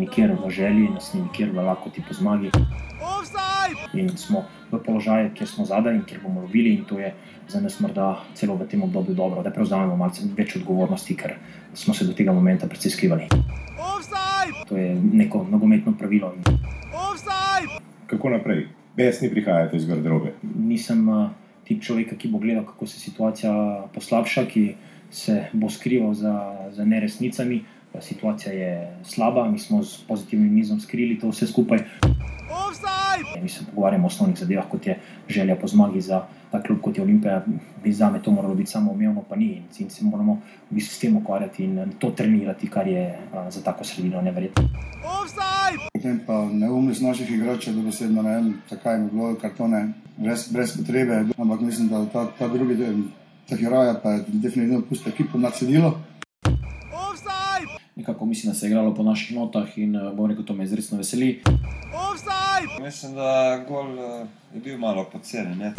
nikjer v želji, nas ni nikjer v lakoti po zmagi. In smo v položaju, kjer smo zadaj in kjer bomo lovili, in to je za nas morda celo v tem obdobju dobro, da prevzamemo malce več odgovornosti, ker smo se do tega momenta precej skrivali. To je neko nogometno pravilo. Kako naprej? Besni prihajate iz garderobe. Nisem uh, tip človeka, ki bo gledal, kako se situacija poslabša, ki se bo skrival za, za neresnicami. Situacija je slaba, mi smo s pozitivnim nizom skrili to vse skupaj. Mi se pogovarjamo o osnovnih zadevah, kot je želja po zmagi za ta klub, kot je Olimpija. Bi za me to moralo biti samo umevno, pa ni. In se moramo v bistvu s tem ukvarjati in to trenirati, kar je a, za tako sredino neverjetno. Potem pa neumnost naših igračev, da besedno ne vem, zakaj je bilo kartone brez, brez potrebe. Ampak mislim, da ta, ta drugi del, ta hiraja, pa je definitivno pusto ekipo na cedilo. Nekako mislim, da se je igralo po naših notah in uh, bom rekel, to me izredno veseli. Mislim, da gol uh, je bil malo poceni. ne.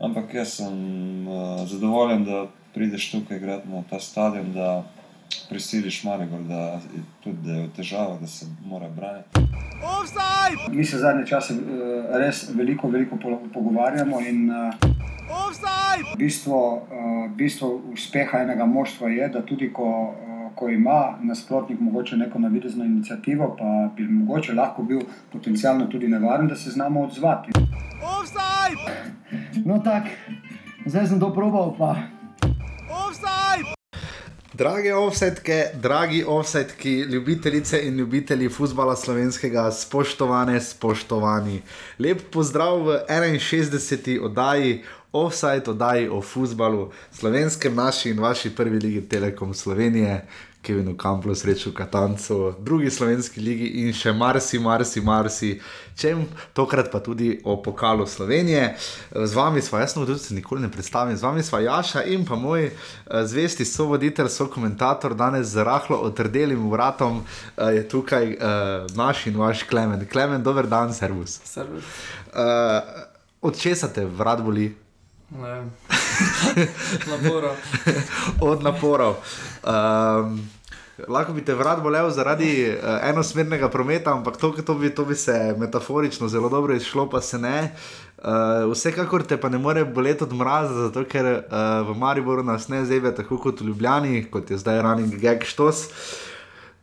Ampak jaz sem uh, zadovoljen, da prideš tukaj igrati na ta stadion, da prisiliš Maribor, da je tudi da je v težavah, da se mora braniti. Mi se zadnje čase uh, res veliko, veliko po- pogovarjamo in uh, bistvo, uh, bistvo uspeha enega moštva je, da tudi ko, uh, ko ima nasprotnik mogoče neko navidezno inicijativo, pa bi mogoče lahko bil potencialno tudi nevaren, da se znamo odzvati. No, tako, zdaj sem to probal, pa Drage offsetke, dragi offsetki, ljubitelice in ljubitelji futbola slovenskega, spoštovane, spoštovani. Lep pozdrav v 61. oddaji, offside oddaji o futbalu, slovenskem naši in vaši prvi ligi Telekom Slovenije. Kevinu Kamplu, srečo Katancu, drugi slovenski ligi in še marsi, marsi, marsi, čem, tokrat pa tudi o pokalu Slovenije. Z vami smo, jaz sem tudi se nikoli ne predstavim, z vami smo Jaša in pa moj eh, zvesti sovoditelj, so komentator, danes z rahlo otrdelim vratom eh, je tukaj eh, naš in vaš Klemen. Klemen, dober dan, servus. Servus. Uh, od česa te vrat boli? Ne vem. Naporo. od naporov. Um, lahko bi te vrat bolel zaradi uh, enosmernega prometa, ampak to, to, bi, to bi se metaforično zelo dobro izšlo, pa se ne. Uh, vsekakor te pa ne more boleti od mraza, zato ker uh, v Mariboru nas ne zebe tako kot v Ljubljani, kot je zdaj running gag štos.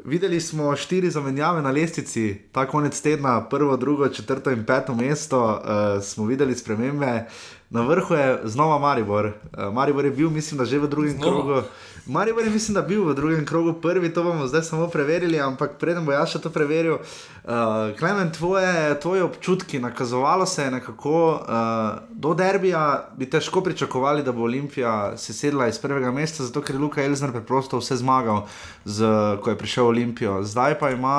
Videli smo štiri zamenjave na lestvici, ta konec tedna, prvo, drugo, četrto in peto mesto, uh, smo videli spremembe. Na vrhu je znova Maribor. Uh, Maribor je bil, mislim, da že v drugem Znova? krogu. Maribor je, mislim, da bil v drugem krogu prvi, to bomo zdaj samo preverili, ampak preden bo jaz še to preveril. Uh, Klemen, tvoje, tvoje občutki, nakazovalo se je nekako uh, do derbija, bi težko pričakovali, da bo Olimpija se sedla iz prvega mesta, zato ker je Luka Elzner preprosto vse zmagal, z, ko je prišel v Olimpijo. Zdaj pa ima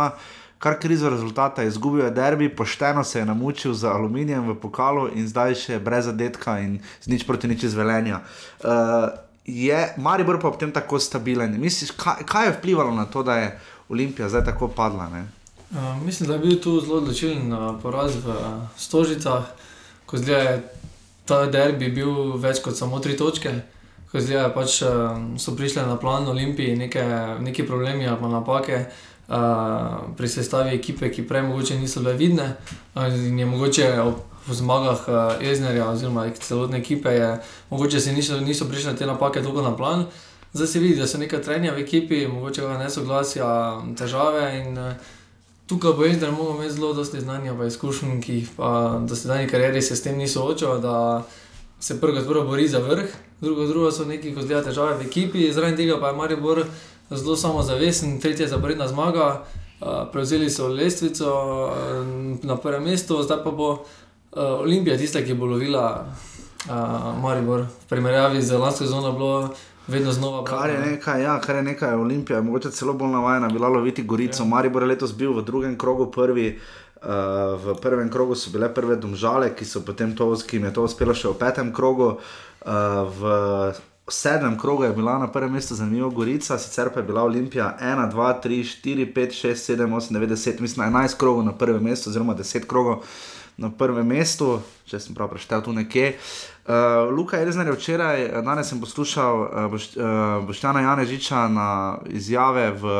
kar krizo rezultata, izgubil je derbi, pošteno se je namučil z aluminijem v pokalu in zdaj še brez zadetka in z nič proti nič izvelenja. Uh, je Maribor pa ob tem tako stabilen? Misliš, kaj, kaj je vplivalo na to, da je Olimpija zdaj tako padla? Ne? Uh, mislim, da je bil tu zelo odločilen uh, poraz v uh, Stožicah, ko zdaj ta derbi bil več kot samo tri točke. Ko zdaj pač, uh, so prišle na plan Olimpiji neke, neki problemi ali pa napake uh, pri sestavi ekipe, ki prej mogoče niso bile vidne. Uh, in je mogoče ob zmagah uh, Eznerja oziroma celotne ekipe, je, mogoče se niso, niso prišle te napake toliko na plan. Zdaj se vidi, da so neka trenja v ekipi, mogoče nesoglasja, težave. In, uh, tukaj bo Ezner mogel imeti zelo dosti znanja in izkušenj, ki jih pa do sedajni karieri se s tem ni soočal, da se prvo kot prvo bori za vrh, drugo, drugo so neki, ko zdaj težave v ekipi, zraven tega pa je Maribor zelo samozavesten, tretja zaporedna zmaga. Uh, prevzeli so lestvico uh, na prvem mestu, zdaj pa bo uh, Olimpija tista, ki bo lovila uh, Maribor. V primerjavi z lansko sezono bilo vedno znova. Kar je nekaj, ja, kar je nekaj, Olimpija je mogoče celo bolj navajena bila loviti Gorico. Ja. Maribor je letos bil v drugem krogu prvi. Uh, v prvem krogu so bile prve domžale, ki so potem to, ki jim je to uspelo še v petem krogu. Uh, v sedmem krogu je bila na prvem mestu zanimiva Gorica, sicer pa je bila Olimpija 1, 2, 3, 4, 5, 6, 7, 8, 9, 10, mislim, 11 krogov na prvem mestu, oziroma 10 krogov. Na prvem mestu, če sem prav preštel tu nekje. Uh, Luka Elzner je včeraj, danes sem poslušal uh, Boš, uh, Boštjana Janežiča na izjave v,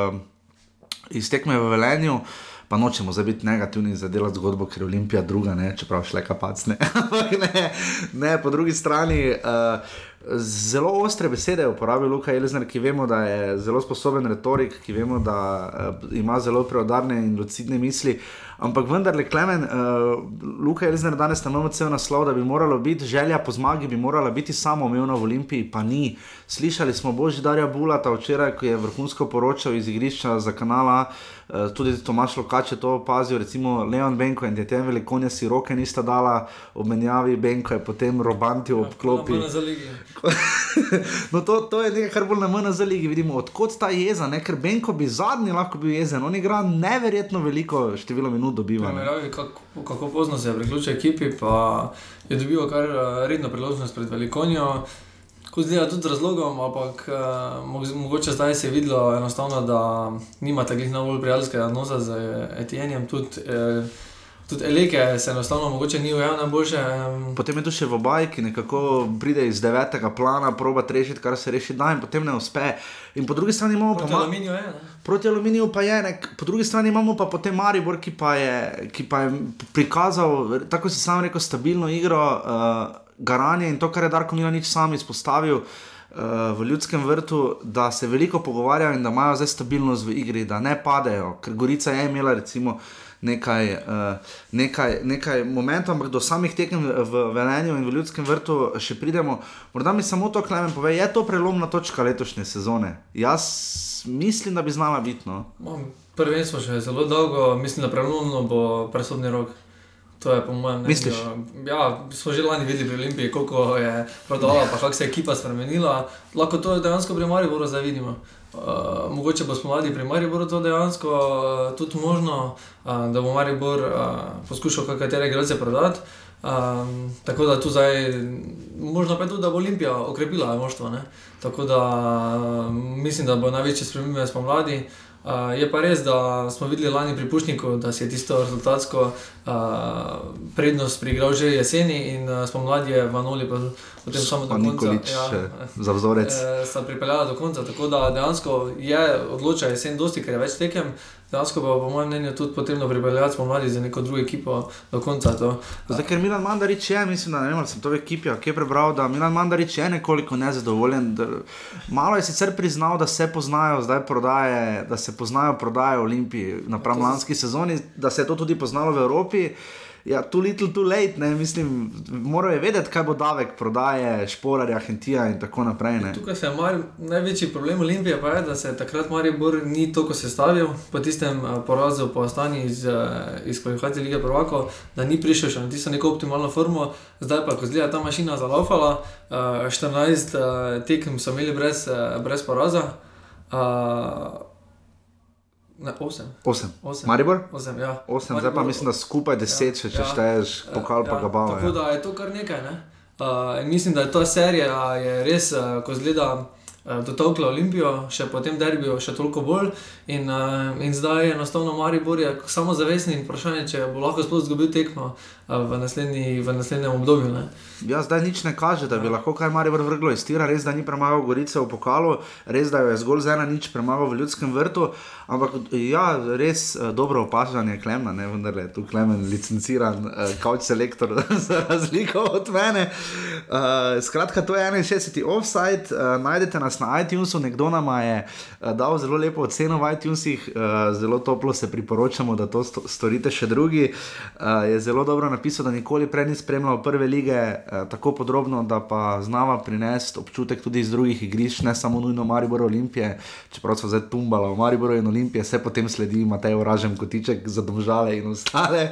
iz tekme v Velenju. Pa nočemo zdaj biti negativni za delati zgodbo, ker je Olimpija druga, ne? čeprav šle kapacne. ne, ne, po drugi strani. Uh, Zelo ostre besede je uporabil Luka Elizner, ki vemo, da je zelo sposoben retorik, ki vemo, da uh, ima zelo preudarne in lucidne misli. Ampak vendarle, Klemen, uh, Luka Elizner danes tam imamo cel naslov, da bi moralo biti želja po zmagi, bi morala biti samo omejena v Olimpiji, pa ni. Slišali smo Božidarja Bulata včeraj, ko je vrhunsko poročal iz igrišča za kanala. Uh, tudi Tomaš Lokač je to opazil, recimo Leon Benko in tem velikonja si roke nista dala, obmenjavi Benko je potem robanti Ja, obklopi. no, to, to je nekaj, kar bolj na MNZ ligi vidimo, odkot ta jeza, ne? ker Benko bi zadnji lahko bil jezen, on igra neverjetno veliko število minut dobiva. ne. Primerjavi, kako, kako pozno se je priključil ekipi, pa je dobil kar eh, redno priložnost pred Velikonijo. Ko zdaj tudi z razlogom, ampak eh, mo- mogoče zdaj se je videlo enostavno, da nima takih najbolj prijateljskega odnosa z Etienjem, tudi, eh, tudi Eleke se enostavno mogoče ni ujel najboljše. em, Potem je tu še Vobaj, ki nekako pride iz devetega plana, proba rešiti, kar se reši da, in potem ne uspe. In po drugi strani imamo pa Proti Ma- Aluminiju je, ne? Proti aluminiju pa je, nek, po drugi strani imamo pa potem Maribor, ki pa je, ki pa je prikazal, tako si sam rekel, stabilno igro, uh, garanje in to, kar je Darko Milanič sam izpostavil. Uh, v ljudskem vrtu, da se veliko pogovarjajo in da imajo zdaj stabilnost v igri, da ne padejo. Ker Gorica je imela recimo nekaj, uh, nekaj, nekaj momentov, ampak do samih tekem v- Velenju in v ljudskem vrtu še pridemo. Morda mi samo to, Klemen, pove, je to prelomna točka letošnje sezone? Jaz mislim, da bi znala biti. No, Prvenstvo še zelo dolgo, mislim, da prelomno bo presodni rok. To je po mojem mnenju. Misliš? Ja, smo že lani videli pri Olimpiji, koliko je prodala, pa kako se je ekipa spremenila. Lahko to dejansko pri Mariboru zdaj vidimo. Uh, mogoče bo spomladi pri Mariboru to dejansko uh, tudi možno, uh, da bo Maribor uh, poskušal katere igralce prodati. Um, tako da tu zdaj, možno pa tudi, da bo Olimpija okrepila moštvo. ne. Tako da um, mislim, da bo največje spremembe spomladi. Uh, je pa res, da smo videli lani pri Pušniku, da si je tisto rezultatsko uh, prednost priigral že jeseni in uh, spomladi je Vanoli pa potem samo do konca. Nikolič ja, za vzorec. eh, sta pripeljala do konca, tako da dejansko je odloča jesen dosti, ker je več tekem. Dejansko pa po mojem mnenju tudi potrebno pripeljati spomladi za neko drugo ekipo do konca. To. Zdaj, ker Milan Mandarič je, mislim, da ne vem, ali sem to v ekipi, ki je prebral, da Milan Mandarič je nekoliko nezadovoljen. Da, malo je sicer priznal, da se poznajo zdaj prodaje, da se poznajo prodaje v Olimpiji napram lanski sezoni, da se je to tudi poznalo v Evropi. Ja, too little, too late, ne, mislim, morajo vedeti, kaj bo davek prodaje, šporarja, hentija in tako naprej. Ne. Tukaj se je Mari, največji problem Olimpije, pa je, da se je takrat Maribor ni toliko sestavil po tistem eh, porazu po Astani iz, eh, iz kvalifikacije lige Prvako, da ni prišel še na tisto neko optimalno formo. Zdaj pa, ko zgleda ta mašina zalaufala, eh, 14 eh, tekem so imeli brez, brez poraza. Ne, 8. Osem. Osem. Maribor? 8, ja. Osem, zdaj pa Maribor- mislim, da skupaj deset, če, Ja. šteješ pokal pa ga bava. Tako da je to kar nekaj. Ne? Uh, mislim, da je ta serija je res, uh, ko zgleda, uh, dotakla Olimpijo, še po tem derbiju, še toliko bolj. In, uh, in zdaj je enostavno Maribor je samo zavesni in vprašanje, če bo lahko sploh zgubil tekmo uh, v, naslednji, v naslednjem obdobju. Ne? Ja, zdaj nič ne kaže, da bi lahko kaj Marijo vrglo iz tira. Res, da ni premagal Gorice v pokalu, res, da jo je zgolj z ena nič premagal v ljudskem vrtu. Ampak ja, res eh, dobro opažanje Klemna, ne vendar je tu Klemen licenciran uh, couch selektor za razliko od mene. Uh, skratka, to je 61. offside, uh, najdete nas na iTunesu, nekdo nam je uh, dal zelo lepo oceno iTunesih, uh, zelo toplo se priporočamo, da to sto, storite še drugi. Uh, je zelo dobro napisal, da nikoli prej ni spremljal prve lige uh, tako podrobno, da pa znava prinesti občutek tudi iz drugih igrišč, ne samo nujno Maribor Olimpije, čeprav so zdaj tumbala v Mariboru in Olimpije, se potem sledi Matej Oražem Kotiček za domžale in ostale.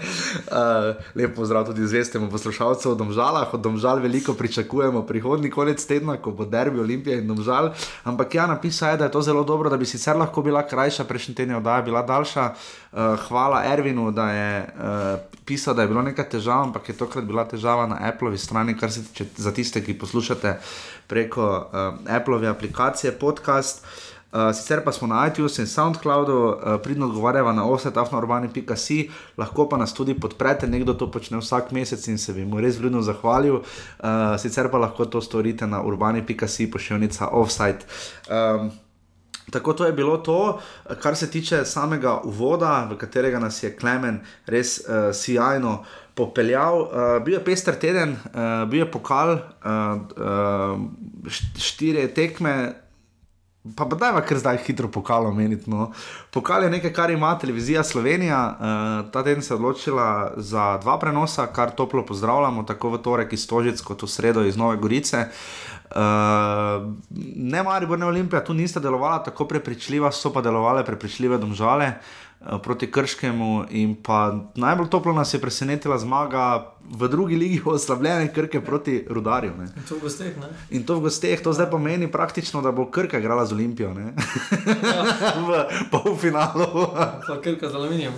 Uh, lep pozdrav tudi zvestemu poslušalcu v domžalah, od domžal veliko pričakujemo prihodnji konec tedna, ko bo derbi Olimpije in domžal. Ampak ja, napisal je, da je to zelo dobro, da bi sicer lahko bila krajša, prejšnji teden je oddaja bila daljša. Uh, hvala Ervinu, da je uh, pisal, da je bilo nekaj težav, ampak je tokrat bila težava na Appleovi strani, kar se tiče za tiste, ki poslušate preko uh, Appleove aplikacije podcast. Uh, sicer pa smo na iTunes in SoundCloudu, uh, pridno odgovarjava na offsetafnourbani.si, lahko pa nas tudi podprete, nekdo to počne vsak mesec in se bi mu res vljudno zahvalil. Uh, sicer pa lahko to storite na urbani.si, pošiljnica offsite. Um, Tako to je bilo to, kar se tiče samega uvoda, v katerega nas je Klemen res uh, sijajno popeljal. Uh, bil je pester teden, uh, bil je pokal, uh, uh, štiri tekme. Pa da je kar zdaj hitro pokalo omeniti. No. Pokal je nekaj, kar ima televizija Slovenija. Uh, ta teden se je odločila za dva prenosa, kar toplo pozdravljamo, tako v torek iz Tožic, kot v sredo iz Nove Gorice. Uh, ne, Maribor, ne Olimpija, tu nista delovala tako prepričljiva, so pa delovale prepričljive domžale uh, proti Krškemu. In pa najbolj toplo nas je presenetila zmaga v drugi ligi, oslabljene Krke proti Rudarju. Ne. In to v gosteh. In to v gosteh, to zdaj pomeni praktično, da bo Krka igrala z Olimpijo. v polfinalu. pa Krka z aluminijem.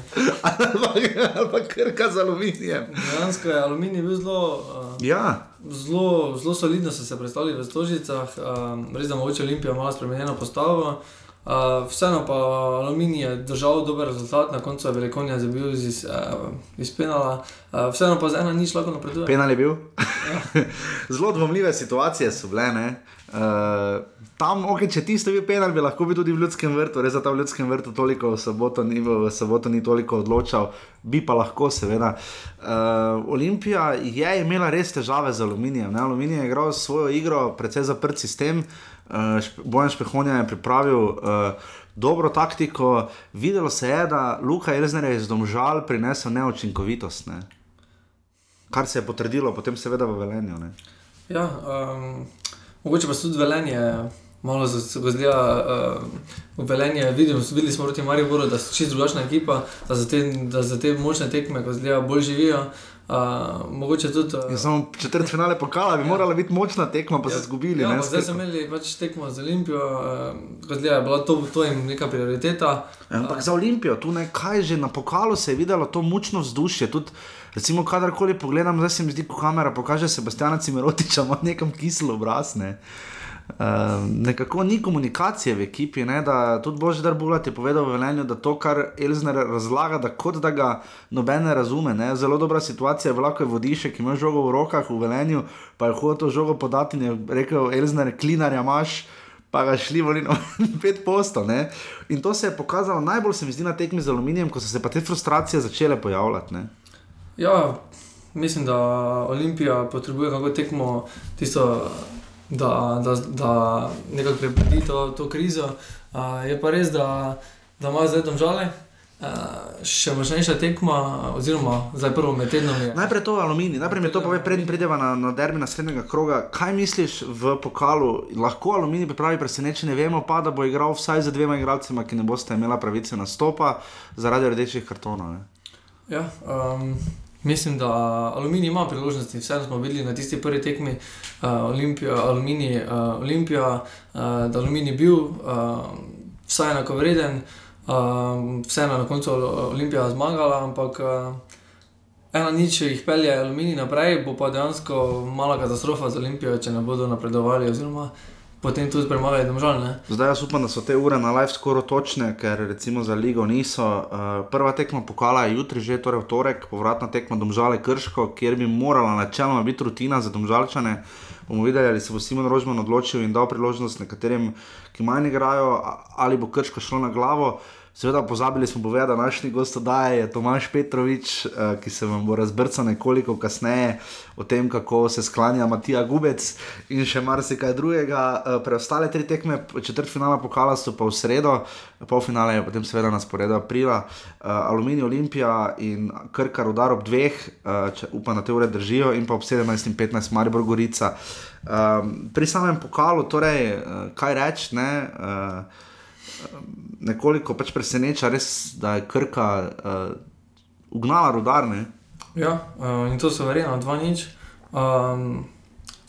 pa Krka z aluminijem. Dejansko je aluminij bil zelo. Uh... Ja. Zelo, zelo solidno so se predstavili v Stožicah, um, res da mogoče Olimpija malo spremenjeno postavo. Uh, vseeno pa Aluminij je držal dober rezultat, na koncu je Velikonja zabil iz, uh, iz penala, uh, vseeno pa z ena nič lahko napreduje. Penal je bil. Ja. Zelo dvomljive situacije so bile. Uh, tam, okay, če ti stoji penal, bi lahko bil tudi v ljudskem vrtu, res za ta v ljudskem vrtu toliko v soboto ni, v soboto ni toliko odločal, bi pa lahko, seveda. Uh, Olimpija je imela res težave z aluminijem. Ne? Aluminij je igral svojo igro, precej zaprt sistem. Uh, Bojan Špehonja je pripravil uh, dobro taktiko, videlo se je, da Luka Elzner je iz domžal prinesel neučinkovitost. Ne? Kar se je potrdilo, potem seveda v Velenju. Ne? Ja, um, mogoče pa tudi velenje, malo se zdi, uh, velenje. Vidimo, videli smo proti Mariboru, da so čist drugačna ekipa, da za te, da za te močne tekme, ko zdaj bolj živijo. Uh, mogoče tudi. Uh, samo četrt finale pokala, bi ja. morala biti močna tekma, pa ja, so izgubili. Ja, zdaj smo imeli pač tekmo za Olimpijo, uh, zdaj je bila to, to jim neka prioriteta. Ja, ampak uh, za Olimpijo, tu nekaj že na pokalu se je videlo to močno vzdušje. Tudi, recimo, kadarkoli pogledam, zdaj se mi zdi, ko kamera pokaže Sebastiana Cimerotiča, ima nekam kislo obraz. Ne. Uh, nekako ni komunikacije v ekipi, ne, da tudi Božji dar Bulat je povedal v Velenju, da to, kar Elzner razlaga, da kot da ga noben ne razume. Ne. Zelo dobra situacija je, vlako je vodišče, ki ima žogo v rokah v Velenju, pa je hotel žogo podati in je rekel, Elzner, klinarja imaš. Pa ga šli volino pet postov. In to se je pokazalo najbolj, se mi zdi, na tekmi z aluminijem, ko so se pa te frustracije začele pojavljati. Ne? Ja, mislim, da Olimpija potrebuje kako tekmo tisto da, da, da nekako prebrodi to, to krizo. Uh, je pa res, da, da ima zdaj domžale. Uh, še močnejša tekma, oziroma zdaj prvo med tednom. Je. Najprej to aluminij, najprej mi to pove, prednji prideva na, na derbi naslednjega kroga. Kaj misliš v pokalu? Lahko aluminij pripravi presenečenje, vemo pa, da bo igral vsaj za dvema igralcema, ki ne boste imela pravice nastopa zaradi rdečih kartonov. Ja, um, Mislim, da Aluminij ima priložnosti, vse smo videli na tisti prvi tekmi, uh, Aluminij, uh, uh, da Aluminij je bil uh, vsaj enako vreden, uh, vseeno na koncu Olimpija zmagala, ampak uh, ena nič jih pelje Aluminij naprej, bo pa dejansko mala katastrofa za Olimpijo, če ne bodo napredovali. Oziroma, potem tudi premagajo domžalne. Zdaj jaz upam, da so te ure na live skoraj točne, ker recimo za ligo niso. Uh, prva tekma pokala je jutri, že torej v torek, povratna tekma domžale Krško, kjer bi morala načeloma biti rutina za domžalčane. Bomo videli, ali se bo Simon Rožman odločil in dal priložnost nekaterim, ki manj igrajo, ali bo Krško šlo na glavo. Seveda, pozabili smo povedati, da naš gost oddaje je Tomaš Petrovič, uh, ki se vam bo razbrcal nekoliko kasneje o tem, kako se sklanja Matija Gubec in še marsikaj drugega. Uh, preostale tri tekme, četrt finala pokala so pa v sredo, pol finale je potem seveda na sporedu aprila. Uh, Aluminij Olimpija in Krka Rudar ob dveh, če upam, da te ure držijo, in pa ob 17 in 15 Maribor Gorica. Pri samem pokalu, torej, kaj reči. Uh, nekoliko pač preseneča, res, da je krka uh, ugnala rudarne. Ja, uh, in to so verjetno dva nič. Um,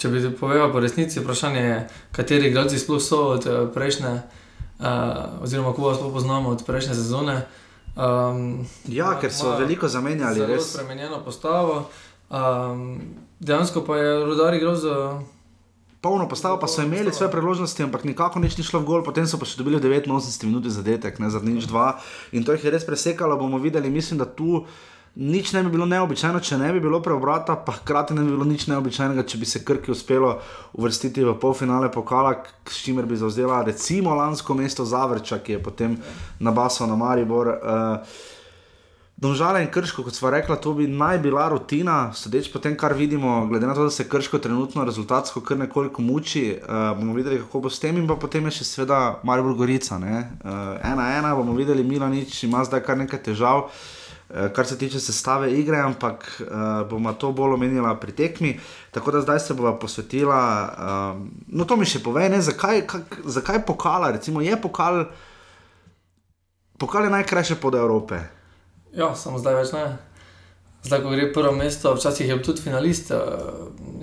če bi povedal po resnici, vprašanje je, kateri gradci sploh so od eh, prejšnje, uh, oziroma kako vas poznamo od prejšnje sezone. Um, ja, ker so veliko zamenjali. Zelo res. spremenjeno postavo. Um, dejansko pa je rudar igral za polno postavo, pa so imeli svoje priložnosti, ampak nikako nič ni šlo v gol, potem so pa še dobili 89 minut zadetek, ne za nič dva. In to jih je res presekalo, bomo videli, mislim, da tu. Nič ne bi bilo neobičajno, če ne bi bilo preobrata, pa hkrati ne bi bilo nič neobičajnega, če bi se Krki uspelo uvrstiti v polfinale pokala, s čimer bi zauzela recimo lansko mesto Zavrča, ki je potem nabasal na Maribor. Uh, Domžale in krško, kot smo rekli, to bi naj bila rutina, sodeč po tem, kar vidimo, glede na to, da se krško trenutno rezultatsko kar nekoliko muči, uh, bomo videli, kako bo s tem in pa potem je še seveda Maribor Gorica. Uh, ena, ena, bomo videli, Milanič ima zdaj kar nekaj težav. Kar se tiče sestave igre, ampak uh, bomo to bolj omenili pri tekmi. Tako da zdaj se bomo posvetila. Um, no, to mi še pove, ne, zakaj, kak, zakaj pokala, recimo, je pokal, pokal je najkrajše pod Evrope. Ja, samo zdaj več ne. Zdaj, ko gre prvo mesto, včasih je tudi finalist.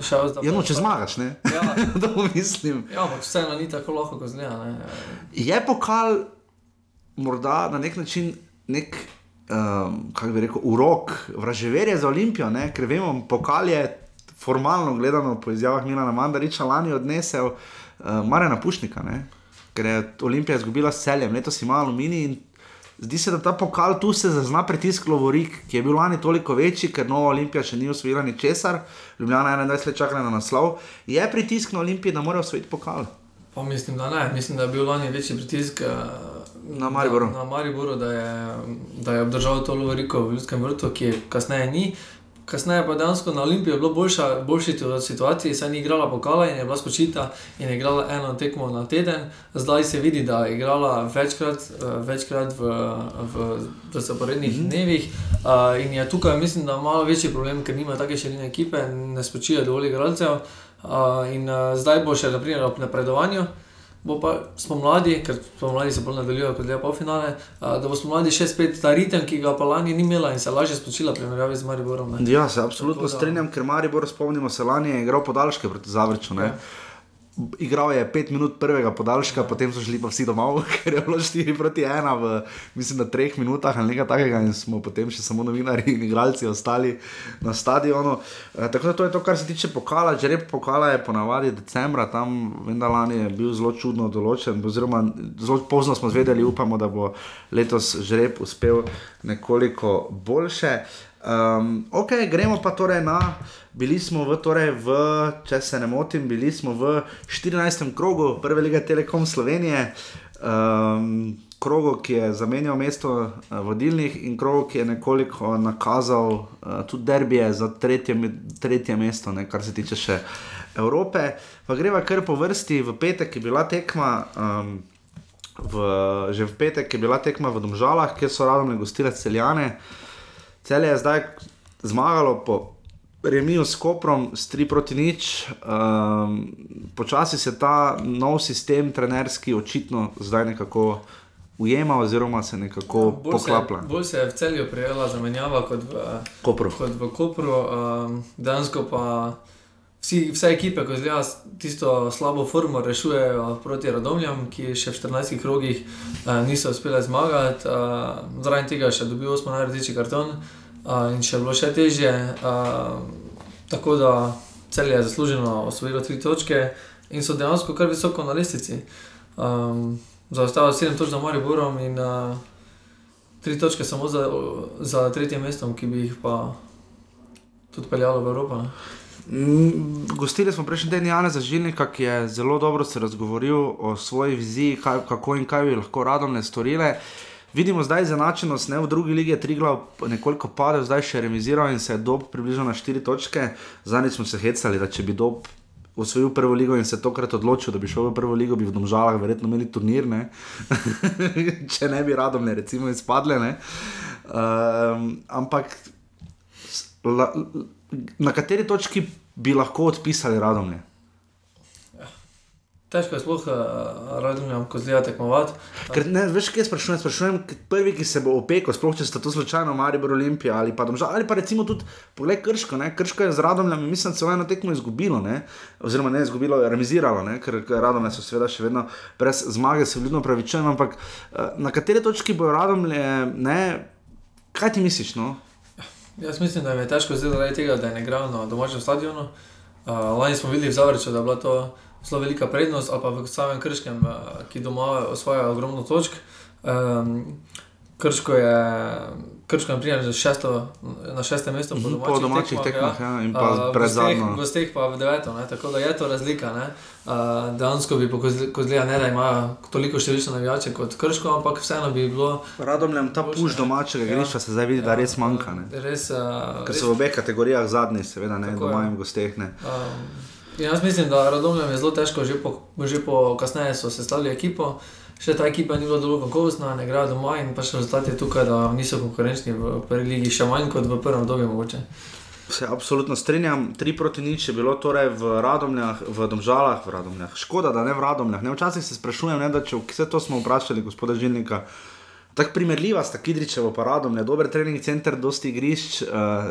Šel, ja, no, če zmagaš, ne? Ja, to mislim. Ja, ampak vseeno ni tako lahko, kot zgleda. Je pokal morda na nek način nek, um, kako bi rekel, urok, vraževerje za Olimpijo, ne? ker vemo, pokal je formalno gledano po izjavah Milana Mandariča lani odnesel uh, Marena Pušnika, ne? ker je Olimpija izgubila s celjem, letos ima aluminij in Zdi se, da ta pokal tu se zazna pritisk Lovorik, ki je bil lani toliko večji, ker Nova Olimpija še ni osvojila ničesar, Ljubljana 21 let čaka na naslov. Je pritisk na Olimpiji, da mora osvojiti pokal? Pa mislim, da ne. Mislim, da je bil lani večji pritisk uh, na Mariboru. Da, na Mariboru, da je, da je obdržal to Lovoriko v Ljudskem vrtu, ki kasneje ni. Kasneje pa dejansko na Olimpiji je bilo boljša, boljši situaciji, saj ni igrala pokala in je bila spočita in je igrala eno tekmo na teden. Zdaj se vidi, da je igrala večkrat, eh, večkrat v, v, v zaporednih mm -hmm. dnevih. Uh, in je tukaj, mislim, da malo večji problem, ker nima take širine ekipe, ne spočijo dovolj igralcev. Uh, in uh, zdaj bo še naprimer ob napredovanju bo pa smo mladi, ker smo mladi se bolj nadaljujejo kot le polfinale, da bo smo mladi še spet ta ritem, ki ga pa lani ni imela in se lažje spočila, primerjavi z Mariborom. Ne. Ja, se absolutno strinjam, ker Maribor, spomnimo se, lani je igral podaljške proti Zavrču. Ja. Igral je pet minut prvega podaljška, potem so šli pa vsi domov, ker je bilo 4 proti 1 v, mislim, na treh minutah ali nekaj takega, in smo potem še samo novinari in igralci ostali na stadionu. E, tako da to je to, kar se tiče pokala. Že rep pokala je ponavadi decembra, tam vendar lani je bil zelo čudno določen, oziroma zelo pozno smo zvedeli, upamo, da bo letos žreb uspel nekoliko boljše. Um, ok, gremo pa torej na. Bili smo v, torej v, če se ne motim, bili smo v 14. krogu Prve lige Telekom Slovenije, um, krogu, ki je zamenjal mesto uh, vodilnih in krogu, ki je nekoliko nakazal uh, tudi derbije za tretje, tretje mesto, ne, kar se tiče še Evrope. Pa greva kar po vrsti, v petek je bila tekma. Um, V, že v petek je bila tekma v Domžalah, kjer so radom gostile celjane. Cel je zdaj zmagalo po remiju s Koprom, s 3 proti nič. Um, počasi se ta nov sistem, trenerski, očitno zdaj nekako ujema, oziroma se nekako ja, poklaplja. Bolj se je v celju prijela zamenjava kot v Kopru. Kot v Kopru um, dejansko pa. Vsi, vse ekipe, ko zdaj tisto slabo formo rešujejo proti Radomljam, ki še v 14 krogih uh, niso uspeli zmagati, uh, zaradi tega še dobijo osmo najrdeči karton uh, in še bilo še težje. Uh, tako da cel je zasluženo osvojilo tri točke in so dejansko kar visoko na lestvici. Um, Zaostalo je sedem točk za Mariborom in uh, tri točke samo za, za tretje mesto, ki bi jih pa tudi peljalo v Evropo. Ne? Gostili smo prejšnji teden Jana Zažilnika, ki je zelo dobro se razgovoril o svoji viziji, kaj, kako in kaj bi lahko radom storile. Vidimo zdaj zanačenost, ne v drugi ligi je Triglav nekoliko padel, zdaj še remiziral in se je dob približal na štiri točke. Zadnjič smo se hecali, da če bi dob osvojil prvo ligo in se tokrat odločil, da bi šel v prvo ligo, bi v Domžalah verjetno imeli turnir, ne? če ne bi radom ne recimo izpadle. Ne? Um, ampak la, na kateri točki bi lahko odpisali radomlje? Težko je sploh uh, razumeti, ko zdaj tekmovati. Ker ne veš, kje sprašujem. Sprašujem, prvi, ki se bo opekel, sploh če sta to slučajno Maribor Olimpija ali pa Domžal, ali pa recimo tudi pogled Krško. Ne? Krško je z radomljem, mislim, celo eno tekmo izgubilo, ne? oziroma ne izgubilo, je remisiralo, ne? ker radomlje so seveda še vedno brez zmage, se vljudno pravičujem, ampak uh, na kateri točki bo radomlje, ne? kaj ti misliš? No? Jaz mislim, da je težko zaradi tega, da je ne igral na domačem stadionu. Uh, lani smo videli v Zavrču, da je bila to zelo velika prednost, ali pa v samem Krškem, uh, ki doma osvaja ogromno točk. Um, Krško je, Krško je prišel šesto, na šestem mestu po domačih, Po domačih tekmah, ja, in pa A, pred v gosteh pa v deveto, ne, tako da je to razlika. ne. A, Dejansko bi kozlija ne da imajo toliko številčno navijače kot Krško, ampak vseeno bi bilo Radomljam ta puš domačega igrišča se zdaj vidi, da res manjka. Ne? res. Uh, Ker so v obeh kategorijah zadnji, seveda ne Tako doma in v gosteh. Ne. Um, jaz mislim, da Radomljam je zelo težko, že po, že po kasneje so sestavili ekipo. Še ta ekipa ni bila dovolj kakovostna, ne igrajo doma in pač rezultat je tukaj, da niso konkurenčni v prvi ligi, še manj kot v prvem obdobju mogoče. Se absolutno strinjam, tri proti nič je bilo torej v Radomljah, v Domžalah, v Radomljah. Škoda, da ne v Radomljah. Ne, včasih se sprašujem, ne, če vse to smo vprašali, gospoda Žilnika. Tako primerljiva sta Kidričevo pa Radomlje, dober trening center, dosti igrišč, uh,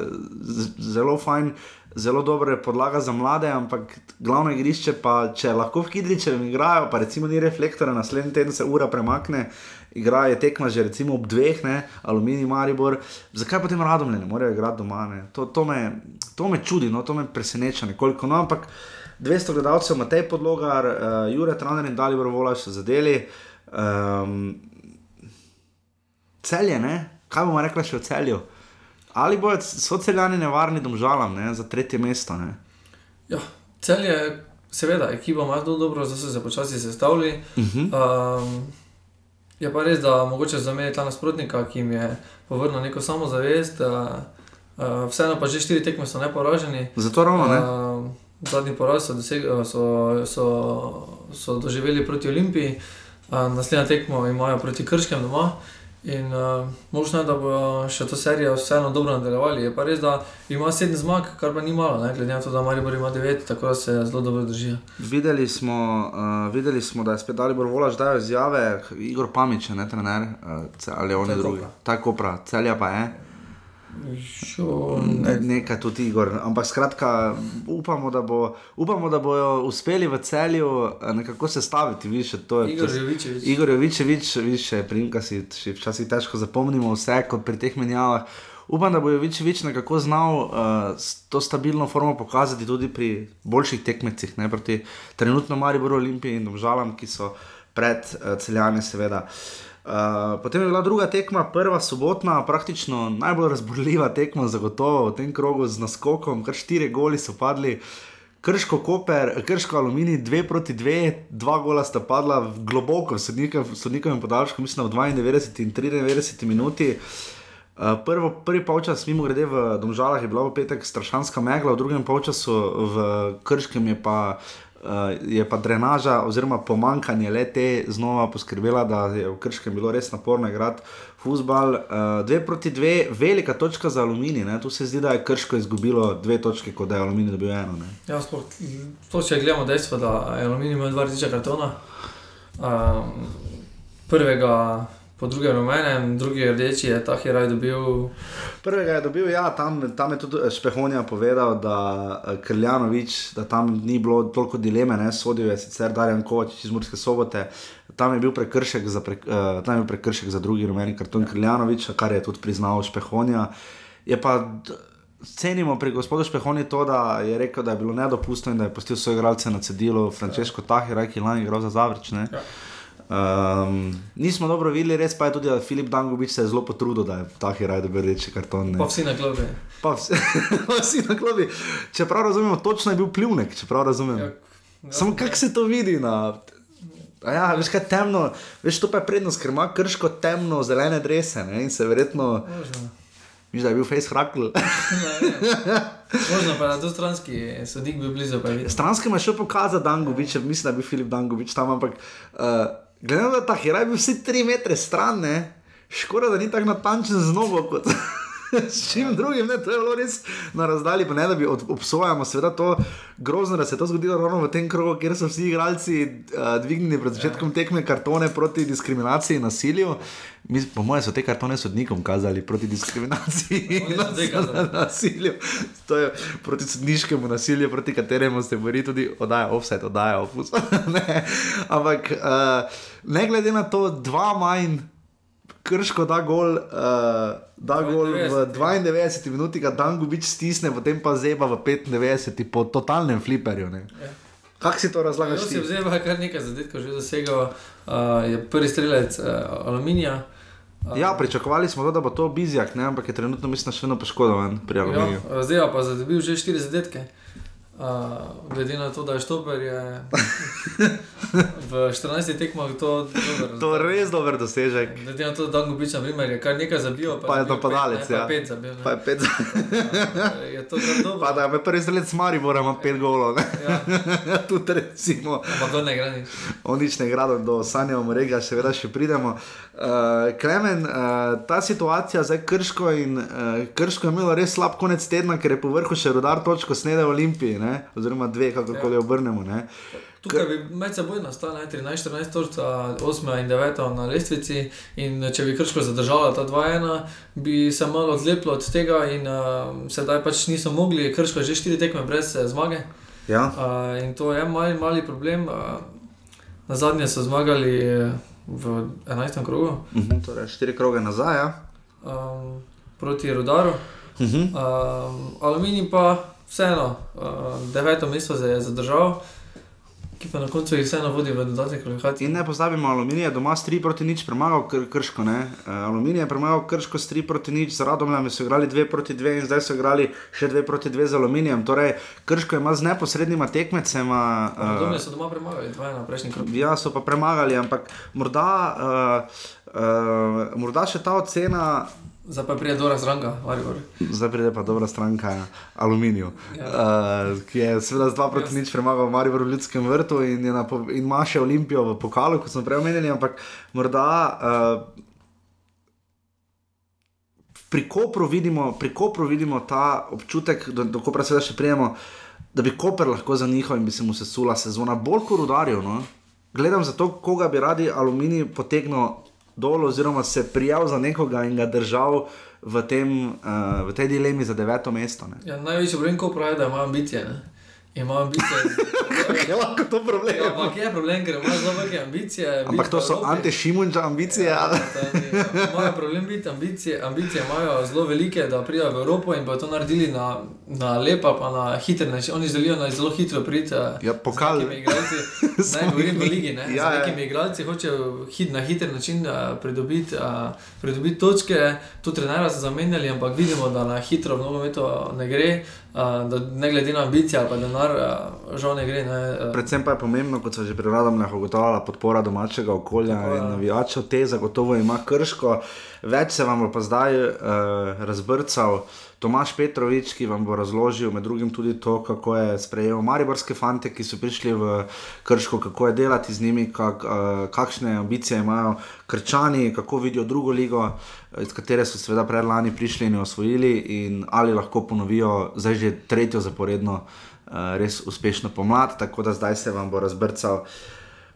zelo fajn, zelo dobra podlaga za mlade, ampak glavno igrišče pa, če lahko v Kidričevem igrajo, pa recimo ni reflektora, naslednji teden se ura premakne, igra je tekma že recimo ob dveh, ne, Aluminij Maribor, zakaj potem Radomlje ne morejo igrati doma, ne? To, to, me, to me čudi, no, to me preseneča nekoliko, no, ampak 200 gledalcev, Matej Podlogar, uh, Jure Traner in Dalibor Volaš so zadeli. Um, celje, ne? kaj bomo rekli še o celju? Ali bodo so celjani nevarni domžalam ne? za tretje mesto? Ne? Ja, cel je, seveda, ekipa ima zelo dobro, zdaj so se počasi sestavili. Uh -huh. Um, je pa res, da mogoče zamenjati ta nasprotnika, ki jim je povrnil neko samozavest. Uh, uh, vseeno pa že štiri tekme so neporaženi. Zato ravno ne. Uh, zadnji poraz so, doseg, uh, so, so, so doživeli proti Olimpiji, uh, naslednja tekmo imajo proti Krškem doma. In uh, možno je, da bo še to serijo vseeno dobro nadaljevali. Je pa res, da ima sedem zmag, kar pa ni malo, ne? glede na to, da Maribor ima devet, tako da se zelo dobro držijo. Videli smo, uh, videli smo, da je spet Dalibor Volaš dal izjave, Igor Pamič, je ne trener, uh, ali on je Tako drugi. Tako prav, celja pa je. Šo, Ne, nekaj tudi Igor. Ampak skratka, upamo, da, bo, upamo, da bojo uspeli v celju eh, nekako sestaviti. Viš, to je, Igor Jovičevič. Igor Jovičevič, više primka si včasih težko zapomnimo vse kot pri teh menjavah. Upam, da bo Jovičevič nekako znal uh, to stabilno formo pokazati tudi pri boljših tekmecih, ne proti trenutno Mariboru, Olimpiji in Domžalam, ki so pred uh, celjane, seveda. Uh, potem je bila druga tekma, prva sobotna, praktično najbolj razborljiva tekma, zagotovo v tem krogu z naskokom, kar štiri goli so padli. Krško, Koper, Krško, Aluminij, dve proti dve, dva gola sta padla globoko, sodnikovem- podaljšku, mislim, v 92 in 93 minuti. Uh, prvo, prvi polčas, mimo grede v Domžalah, je bila v petek strašanska megla, v drugem polčasu v Krškem je pa, uh, je pa drenaža oziroma pomankanje le te znova poskrbela, da je v Krškem bilo res naporno igrati futbal. Uh, dve proti dve, velika točka za Aluminij, ne? tu se zdi, da je Krško izgubilo dve točke, kot da je Aluminij dobil eno. Ne? Ja, sploh, to če gledamo dejstvo, da je Aluminij imel dva rdeča kartona. Um, prvega po drugem rumenem, drugi rdeči je ta heraj dobil. Prvega je dobil, ja, tam, tam je tudi eh, Špehonja povedal, da eh, Krljanovič, da tam ni bilo toliko dileme, ne, sodil je sicer Darjan Kovač iz Murske sobote, tam je bil prekršek za, pre, uh, tam je bil prekršek za drugi rumeni karton Krljanoviča, kar je tudi priznal Špehonja. Je pa cenimo pri gospodu Špehoni to, da je rekel, da je bilo nedopustno in da je pustil svoje igralce na cedilu, Francesco Tahiraj, ki je lani igral za Zavrč. Ne. Um, nismo dobro videli, res pa je tudi, da Filip Dangovič se je zelo potrudil, da je Tahiraj dobil rdeči karton. Ne. Pa vsi na klopi. Pa vsi, pa vsi na klopi. Čeprav razumemo, točno je bil pljuvnik, čeprav razumem. Ja, Samo kako se to vidi na. A Ja, veš kaj temno, veš to pa je prednost, ker ima krško temno zelene drese ne, in se verjetno, Možno. viš, da je bil face hakl. Možno pa na to stranski sodnik bil blizu. Je. Stranski ima še pokazati Dangovič, mislim, da je bil Filip Dangovič tam, ampak uh, glede na to, da ta heraj bil vsi tri metre stran, ne, škoda, da ni tako natančen z nogo kot. S čim drugim, ne, to je bilo res na razdalji, pa ne da bi od, obsojali, seveda to grozno, da se je to zgodilo ravno v tem krogu, kjer so vsi igralci uh, dvignili pred začetkom tekme kartone proti diskriminaciji in nasilju. Mi, po mojem, so te kartone sodnikom kazali proti diskriminaciji in te kazali. nasilju. To je proti sodniškemu nasilju, proti kateremu se bori tudi oddaja offset, oddaja opus. ampak uh, ne glede na to, dva manj. Krško da gol, uh, da gol v 92 minuti, ga Dangovič stisne, potem pa zeba v 95 po totalnem fliperju. Ne. Kako si to razlagaš? Ti? Zeba je kar nekaj zadetkov že dosegel, uh, je prvi strelec uh, aluminija. Uh, Ja, pričakovali smo, to, da bo to bizjak, ne? ampak je trenutno, mislim, še vedno poškodovan pri Aluminiju. Ja, zdaj pa je dobil že štiri zadetke. Uh, glede na to, da je štoper, je v 14 tekmah to dobro. To je res dober dosežek. Glede na to, da na primer, je kar nekaj zabil, Pa je zabil napadalec, pet, ne, ja. Pa pet zabil. ne. Pa je pet, je to kar dobro. pa da je prvi strelec Maribora, ima pet golov. ne. Ja. Tudi recimo. Ampak to ne gre nič. On nič ne igra, do Sanja Omrega, seveda še pridemo. Uh, Klemen, uh, ta situacija zdaj krško in uh, krško je imelo res slab konec tedna, ker je po vrhu še rodar točko snede v Olimpiji, ne? oziroma dve, kakorkoli ja. obrnemo. Ne? Tukaj bi med seboj nastala 13-14 točka, 8 in 9 na lestvici. In če bi krško zadržala ta 2-1, bi se malo odlepilo od tega, in uh, sedaj pač niso mogli, krško je že 4 tekme brez eh, zmage. Ja. Uh, in to je mali, mali problem. Uh, na zadnje so zmagali eh, v 11. krogu Uh -huh, torej, štiri kroge nazaj. Ja. um, proti Rudaru. Uh -huh. Um, aluminij pa vseeno, uh, deveto mesto je zadržal, ki pa na koncu jih vseeno vodi v dodatne kvalifikacije. In ne pozabimo, Aluminij je doma s 3 proti nič premagal kr krško. Ne? Uh, Aluminij je premagal krško s 3 proti nič, z Radomljami so igrali 2 proti 2 in zdaj so igrali še 2 proti 2 z Aluminijem. Torej, krško ima z neposrednima tekmecema. Uh, so doma premagali, dva na prejšnji krog. ja, so pa premagali, ampak morda, uh, uh, morda še ta ocena. Zdaj pa pride Dora Zranga, Maribor. Zdaj pride pa dobra stranka Aluminiju, Ja. uh, ki je seveda z 2 proti nič premagal Maribor v Ljudskem vrtu in, in ima še Olimpijo v pokalu, kot smo prej omenili, ampak morda. Uh, Pri Kopru, vidimo, pri Kopru vidimo ta občutek, da do Kopra seveda še prijemo, da bi Koper lahko zanihal in bi se mu sesula sezona, bolj kot rudarjev. No? Gledam za to, koga bi radi aluminij potegnil dol, oziroma se prijavil za nekoga in ga držal v, tem, uh, v tej dilemi za deveto mesto. Ne? Ja, največji problem, ko pravi, da ima ambicije. Ne? Ima ambicije. Je lahko to problem. Ja, ampak je problem, ker ima zelo velike ambicije. Ampak to so anti-šimunča ambicije. Ja, Imajo problem biti ambicije, ambicije imajo zelo velike, da pridejo v Evropo in bodo to naredili na, na lepa, pa na hiter način. Oni želijo na zelo hitro priti. Ja, pokal. Z nekimi igralci, ne govorim v ligi, ne. Ja, z ja. nekimi igralci hočejo hit, na hiter način uh, pridobiti, uh, pridobiti točke. Tu trenera so zamenjali, ampak vidimo, da na hitro v nogometu ne gre. Da ne glede na ambicije ali pa denar, žal ne gre. Ne, uh, Predvsem pa je pomembno, kot so že pri Radomljah ugotavljala, podpora domačega okolja Tako, ja. in navijačev, te zagotovo ima krško. Več se vam bo pa zdaj uh, razbrcal Tomaš Petrovič, ki vam bo razložil med drugim tudi to, kako je sprejel mariborske fante, ki so prišli v krško, kako je delati z njimi, kak, uh, kakšne ambicije imajo krčani, kako vidijo drugo ligo, eh, iz katere so seveda predlani prišli in jo osvojili, in ali lahko ponovijo zdaj že tretjo zaporedno uh, res uspešno pomlad, tako da zdaj se vam bo razbrcal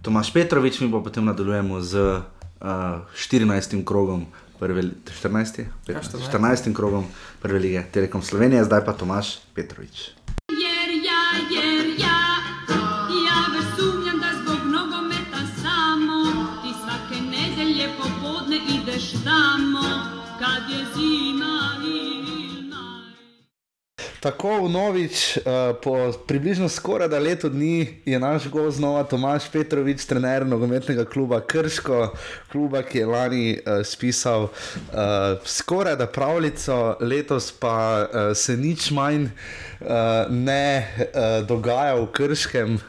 Tomaš Petrovič, mi pa potem nadaljujemo z uh, 14. krogom. Prve, 14. Ja, 14. 14. 14. krogom prve lige Telekom Slovenije, zdaj pa Tomaš Petrovič. Tako v Novič, uh, po približno skoraj da letu dni je naš gost znova Tomaš Petrovič, trener nogometnega kluba Krško, kluba, ki je lani uh, spisal uh, skoraj da pravljico, letos pa uh, se nič manj uh, ne uh, dogaja v Krškem uh,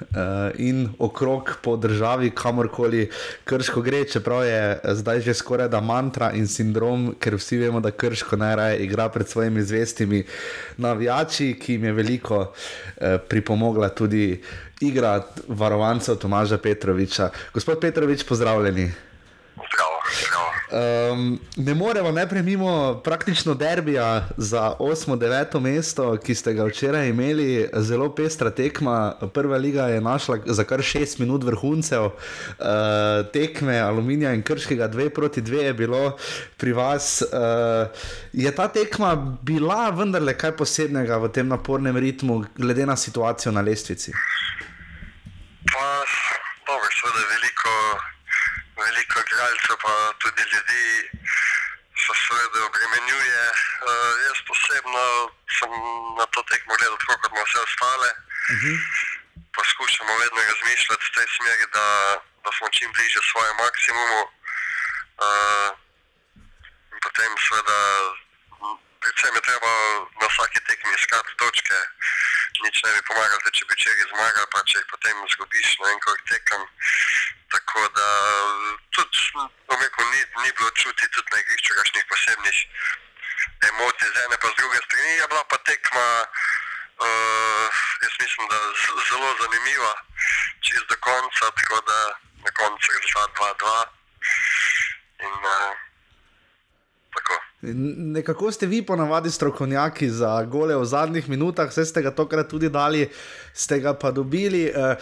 in okrog po državi, kamorkoli Krško gre, čeprav je zdaj že skoraj da mantra in sindrom, ker vsi vemo, da Krško najraje igra pred svojimi zvestimi navijači, ki jim je veliko eh, pripomogla tudi igra varovancev Tomaža Petroviča. Gospod Petrovič, pozdravljeni. Um, ne moremo najprej mimo praktično derbija za 8-9 mesto, ki ste ga včeraj imeli, zelo pestra tekma. Prva liga je našla za kar 6 minut vrhuncev uh, tekme Aluminija in Krškega, 2 proti 2 je bilo pri vas. Uh, je ta tekma bila vendarle kaj posebnega v tem napornem ritmu, glede na situacijo na lestvici? Pa, dobro, seveda veliko, veliko igralcev, pa tudi ljudi se seveda obremenjuje. Uh, jaz posebno sem na to tekmo gledal tako kot na vse ostale. Uh -huh. Pa skušamo vedno razmišljati v tej smeri, da, da smo čim bližje svojemu maksimumu. Uh, in potem, seveda, predvsem je treba na vsaki tekmi iskati točke. Nič ne bi pomagalo, zdaj, če bi včeraj zmagal, pa če jih potem izgubiš na en korak tekem. Tako da tudi, rekel, ni, ni bilo čuti tudi na igrišču kakšnih posebnih emocij z ene pa z druge strani. Je bila pa tekma, uh, jaz mislim, da zelo zanimiva, čez do konca, tako da na koncu je rezultat 2-2. In uh, Nekako ste vi ponavadi strokovnjaki za gole v zadnjih minutah, vse ste ga tokrat tudi dali, ste ga pa dobili. Eh,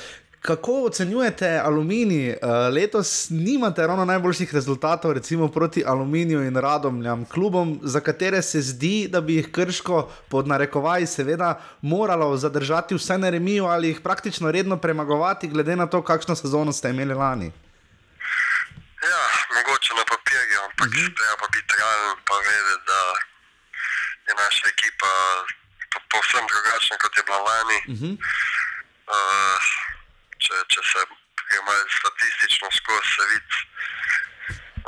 Kako ocenjujete aluminij? Eh, Letos nimate ravno najboljših rezultatov, recimo proti aluminiju in radomljam, klubom, za katere se zdi, da bi jih krško, pod narekovaji, seveda, moralo zadržati vse na remiju ali jih praktično redno premagovati, glede na to, kakšno sezono ste imeli lani. Ja, ampak mm -hmm. treba pa biti realen, pa vedeti, da je naša ekipa po- povsem drugačna, kot je bila lani. Uh -huh. Uh, če, če se gre malo statistično skozi, se vidi,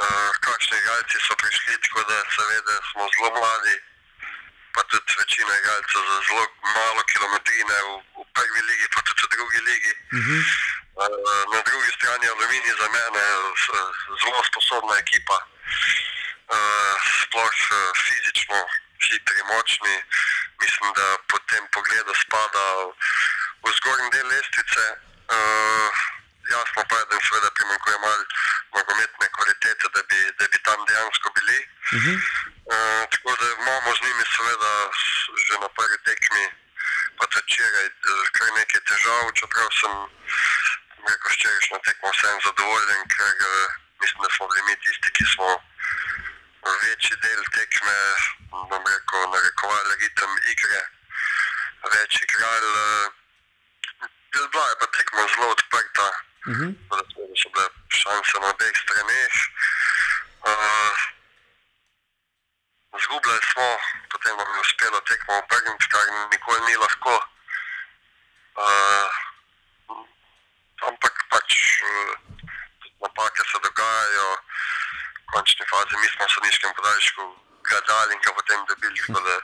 uh, kakšni igralci so prišli, tako da seveda smo zelo mladi, pa tudi večina igralcev za zelo malo kilometrine v, v prvi ligi, pa tudi v drugi ligi. Uh -huh. Uh, na drugi strani Aluminij za mene je zelo sposobna ekipa, uh, sploh uh, fizično hitri, močni. Mislim, da po tem pogledu spada v, zgornji del lestvice. Uh, jasno pa je, da jim seveda primanjkuje malo nogometne kvalitete, da bi, da bi tam dejansko bili. Uh -huh. Uh, tako da imamo z njimi seveda že na prvi tekmi, pa tudi včeraj, kar nekaj težav, čeprav sem rekel, včerajšnjo tekmo vsem zadovoljen, ker eh, mislim, da smo bili mi tisti, ki smo večji del tekme, bom rekel, narekovali ritem igre, več igrali. eh, Bila je pa tekma zelo odprta, Uh -huh. tako da seveda so bile šanse na obeh straneh. Uh, Zgubljali smo, potem nam je uspelo tekmo obrniti, kar nikoli ni lahko. Uh, ampak pač uh, napake se dogajajo, v končni fazi mi smo v sodniškem podaljšku gledali in ga potem dobili, tako da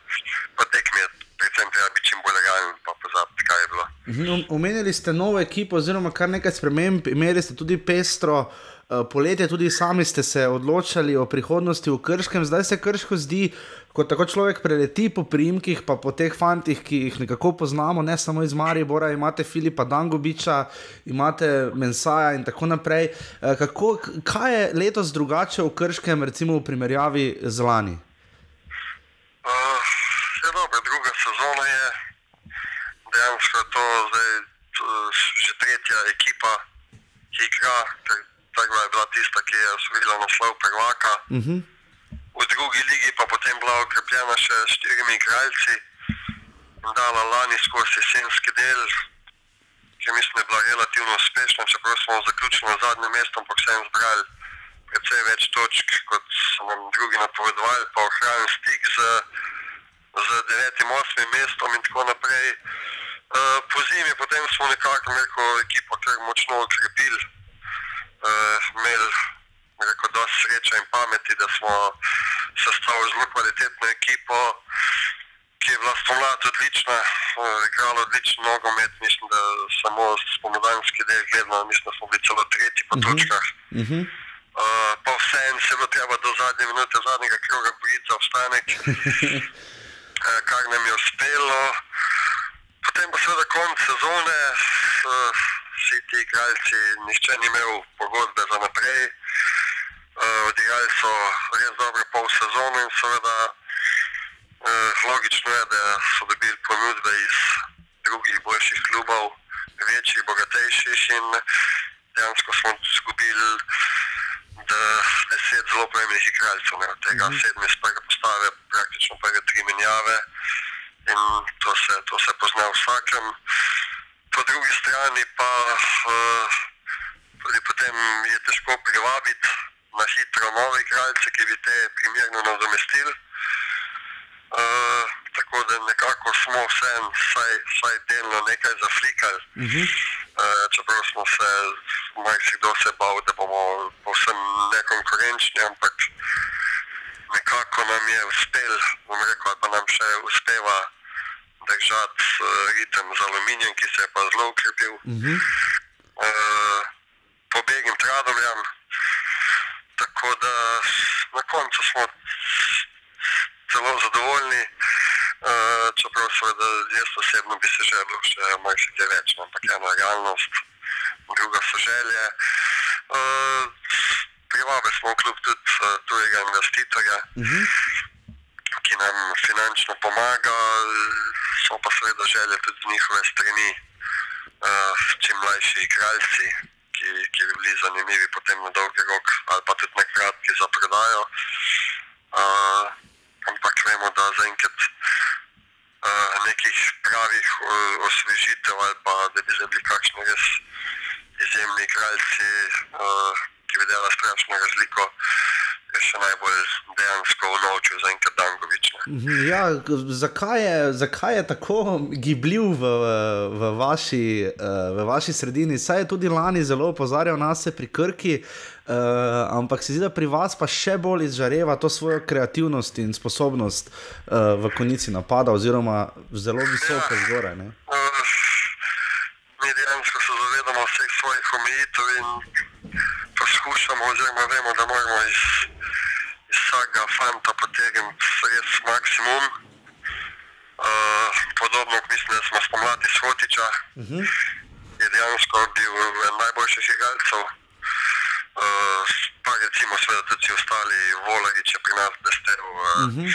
po tekmi je predvsem treba biti čim bolj realen, pa pozabiti, kaj je bilo. Mhm, Omenili ste novo ekipo, oziroma kar nekaj sprememb, imeli ste tudi pestro eh, poletje, tudi sami ste se odločali o prihodnosti v Krškem. Zdaj se Krško zdi, ko tako človek preleti po primkih, pa po teh fantih, ki jih nekako poznamo, ne samo iz Maribora, imate Filipa Dangobiča, imate Mensaja in tako naprej. Eh, Kako, kaj je letos drugače v Krškem, recimo v primerjavi z lani? Uh, je dobro, druga sezona je dejansko je to zdaj uh, že tretja ekipa, ki igra, ker prva je bila tista, ki je osvojila naslov prvaka. Uh -huh. V drugi ligi pa potem bila okrepljena še s štirimi igralci in dala lani skozi jesenski del, ki mislim, da je bila relativno uspešna, čeprav smo zaključili na zadnjem mestu, ampak vsem zbrali precej več točk, kot so nam drugi napovedovali, pa ohranili stik z, z devetim, osmim mestom in tako naprej. Uh, po zimi potem smo nekako neko ekipo kar močno okrepili, uh, imeli rekel, dosti sreče in pameti, da smo sestavili zelo kvalitetno ekipo, ki je bila spomladi odlična, uh, igrala odličen nogomet, mislim, da samo spomladanski del gledano, mislim, da smo bili celo tretji po točkah. Uh -huh. Uh, pa vseeno se je bilo treba do zadnje minute zadnjega kroga boriti za obstanek, uh, kar nam je uspelo. Potem pa seveda konc sezone, uh, vsi ti igralci, nihče ni imel pogodbe za naprej. Uh, odigrali so res dobro pol sezono in seveda uh, logično je, da so dobili ponudbe iz drugih boljših klubov, večjih, bogatejših in dejansko smo izgubili deset zelo pomembnih igralcev, ne, od tega mm -hmm. sedem iz prve postave, praktično prve tri menjave in to se, to se pozna vsakem. Po drugi strani pa uh, tudi potem je težko privabiti na hitro nove igralce, ki bi te primerno nadomestili. Uh, tako da nekako smo vsem vsaj, vsaj delno nekaj zaflikali. Uh -huh. Uh, čeprav smo se, marsikdo se bal, da bomo povsem nekonkurenčni, ampak nekako nam je uspel, bom rekel, pa nam še uspeva držati uh, ritem z aluminijem, ki se je pa zelo ukrepil. Mhm. Uh, pobegim tradomljam, tako da na koncu smo zelo zadovoljni. Uh, čeprav seveda jaz osebno bi se želel še marsikaj več, no, ampak ena realnost, druga so želje. Uh, Privabili smo v klub tudi uh, tujega investitorja, Mhm. ki nam finančno pomaga, so pa seveda želje tudi z njihove strani, uh, čim mlajši igralci, ki, ki bi bili zanimivi potem na dolgi rok ali pa tudi na kratki za prodajo. Uh, ampak vemo, da zaenkrat uh, nekih pravih uh, osvežitev ali pa da bi zdaj bili kakšni res izjemni igralci, uh, ki bi delali strašno razliko, je še najbolj dejansko unovčil zaenkrat Dangovič. ne. Mhm, Ja, zakaj je, zakaj je tako gibljiv v, v, vaši, eh, v vaši sredini? Saj je tudi lani zelo opozarjal nas pri Krki, uh, ampak se zdi, da pri vas pa še bolj izžareva to svojo kreativnost in sposobnost uh, v konici napada, oziroma zelo visoko zgoraj. Ne? Uh, mi dejansko se zavedamo vseh svojih omejitev in poskušamo, oziroma vemo, da moramo iz vsakega fanta potegniti res maksimum. Uh, podobno, mislim, da smo spomladi Svotiča, Mhm. je dejansko bil eden najboljših igralcev. Uh, pa recimo, seveda tudi ostali, Volarič je pri nas blestev. Uh, Mhm.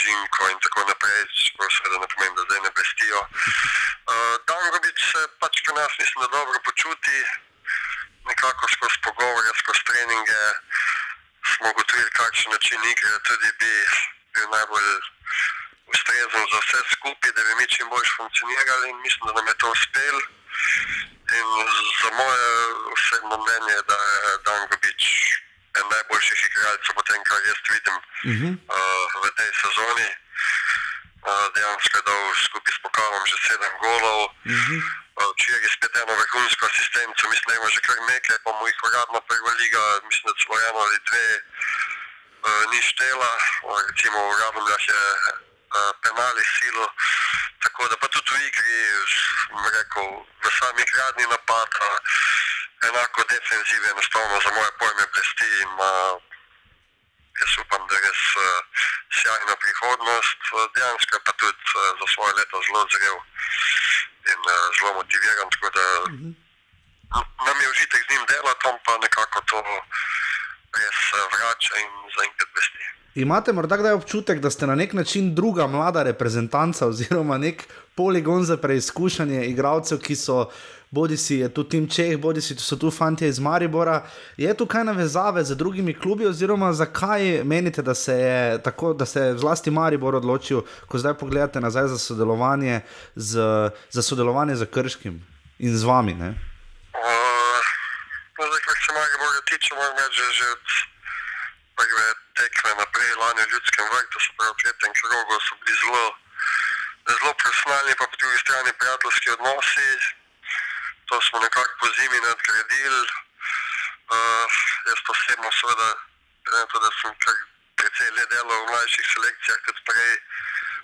Žinko in tako naprej, čeprav seveda ne pomeni, da zdaj ne blestijo. Uh, Dangovič se pač pri nas mislim, da dobro počuti, nekako skozi pogovore, skozi treninge smo ugotovili, kakšen način igre tudi bi bil najbolj ustrezen za vse skupaj, da bi mi čim bolj funkcionirali in mislim, da nam je to uspelo. In za moje osebno mnenje, da je Dangovič en najboljših igralcev, potem kar jaz vidim Mhm. uh, v tej sezoni. Uh, dejansko je dal skupaj s pokalom že sedem golov. Mhm. Uh, Včeraj spet eno vrhunsko asistenco, mislim, da ima že kar nekaj, pa mu jih uradno prva liga, mislim, da celo eno ali dve uh, ni štela. Uh, recimo v Radomljah je uh, penali silo, tako da pa tudi v igri, rekel, v sami gradni napada, enako defenzive, enostavno za moje pojme blesti in ima jaz upam, da res uh, sjajna prihodnost. Uh, dejansko pa tudi uh, za svoje leto zelo zrel in uh, zelo motiviran. Tako da n- nam je užitek z njim delati, on pa nekako to res uh, vrača in zaenkrat vesti. Imate morda kdaj občutek, da ste na nek način druga mlada reprezentanca, oziroma nek poligon za preizkušanje igralcev, ki so, bodi si je tu Tim Čeh, bodi si so tu fanti iz Maribora. Je tu kaj navezave z drugimi klubi, oziroma zakaj menite, da se je tako, da se je zlasti Maribor odločil, ko zdaj pogledate nazaj za sodelovanje z, za sodelovanje z Krškim in z vami? Ne? Uh, zdaj, kar se Maribora tiče, moram reči, že, že prve tekme naprej, lani v ljudskem vrtu, se pravi v petem krogu, so bili zelo, zelo profesionalni, pa po drugi strani prijateljski odnosi. To smo nekako po zimi nadgradili. Uh, jaz osebno, seveda, to, da sem kar precej le delal v mlajših selekcijah, tudi prej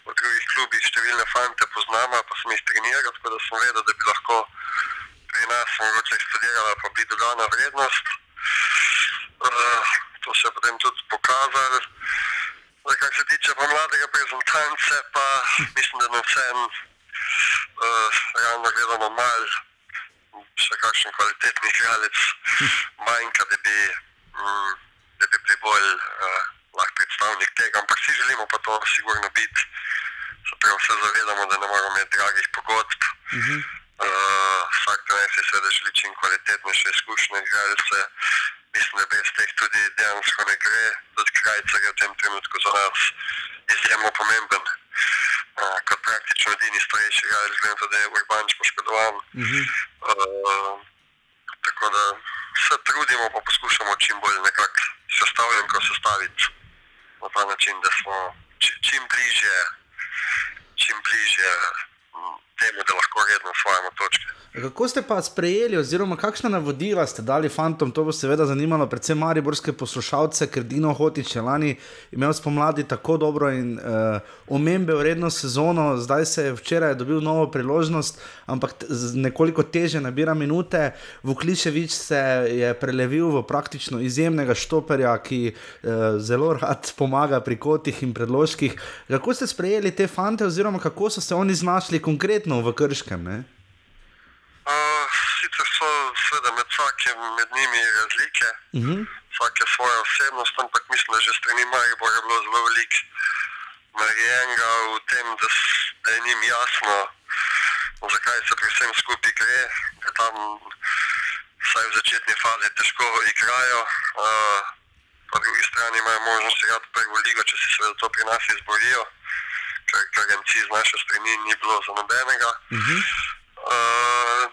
v drugih klubih, številne fante poznam, pa sem jih treniral, tako da sem vedel, da bi lahko pri nas mogoče eksplodirala, pa bi dodana vrednost. Uh, to se je potem tudi pokazalo. Zdaj, kar se tiče pa mlade reprezentance, pa mislim, da nam vsem uh, realno gledano mal, še kakšen kvalitetni igralec manjka, da bi, mm, da bi bili bolj uh, lahko predstavnik tega, ampak si želimo pa to sigurno biti. Se pravi, se zavedamo, da ne moramo imeti dragih pogodb. Mhm. Uh, vsak trener si seveda želi čim kvalitetnejše izkušnje igralce. Mislim, da brez teh tudi dejansko ne gre. Tudi krajcar je v tem trenutku za nas izjemno pomemben. Uh, kot praktično edini starejši igralec, na to, da je Urbanč poškodovan. Mhm. Uh, tako da se trudimo, pa poskušamo čim bolj nekako sestavljenko sestaviti na ta način, da smo či, čim bližje, čim bližje temu, da lahko redno osvajamo točke. Kako ste pa sprejeli, oziroma kakšna navodila ste dali fantom, to bo seveda zanimalo, predvsem mariborske poslušalce, ker Dino Hotič je lani imel spomladi tako dobro in uh, omembe vredno sezono, zdaj se je včeraj dobil novo priložnost, ampak nekoliko teže nabira minute. Vukliševič se je prelevil v praktično izjemnega štoperja, ki uh, zelo rad pomaga pri kotih in predložkih. Kako ste sprejeli te fante, oziroma kako so se oni znašli konkretno v Krškem? Ne? Uh, sicer so seveda med vsakim med njimi razlike, Uh -huh. vsak je svoja osebnost, ampak mislim, da že strani Maribora je bilo zelo veliko narejenega v tem, da, da je njim jasno, zakaj se pri vsem skupaj gre, da tam vsaj v začetni fazi težko igrajo. Uh, po drugi strani imajo možnost igrati prvo ligo, če si seveda to pri nas izborijo, ker garancij z naše strani ni bilo za nobenega. Uh -huh. Uh,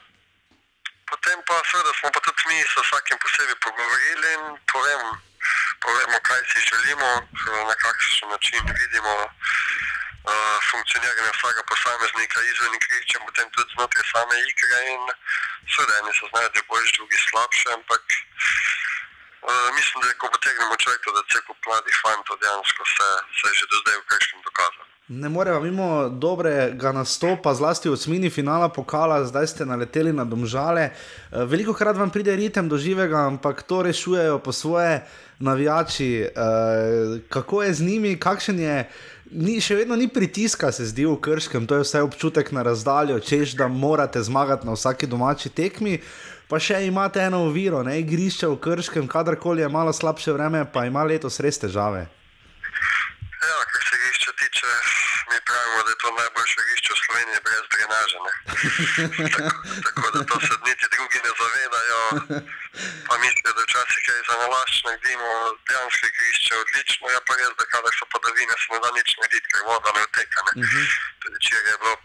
potem pa seveda smo pa tudi mi s vsakim posebej pogovorili in povem, povemo, kaj si želimo, na kakšen način vidimo uh, funkcioniranje vsakega posameznika izven igrišča, potem tudi znotraj same igre in seveda eni se znajdejo boljši, drugi slabše, ampak uh, mislim, da ko potegnemo črto, da cel kup mladih fantov dejansko se, se je že do zdaj v krškem dokazal. Ne moremo mimo dobrega nastopa, zlasti v osmini finala pokala, zdaj ste naleteli na domžale. Eh, Veliko krat vam pride ritem do živega, ampak to rešujejo po svoje navijači. Eh, Kako je z njimi, kakšen je. Ni, še vedno ni pritiska, se zdi v Krškem, to je vsaj občutek na razdaljo, češ da morate zmagati na vsaki domači tekmi. Pa še imate eno oviro, ne igrišče v Krškem, kadarkoli je malo slabše vreme, pa ima letos res težave. Ja, kar se igrišča tiče, mi pravimo, da je to najboljše igrišče v Sloveniji brez drenaže. tako, tako da to se niti drugi ne zavedajo. Pa mislijo, da včasih kaj za nalašč naredimo, dejansko igrišče odlično, ja pa res, da kadar so padavine, se ne da nič narediti, ker voda ne uteka. Ne. Tudi včeraj je bilo,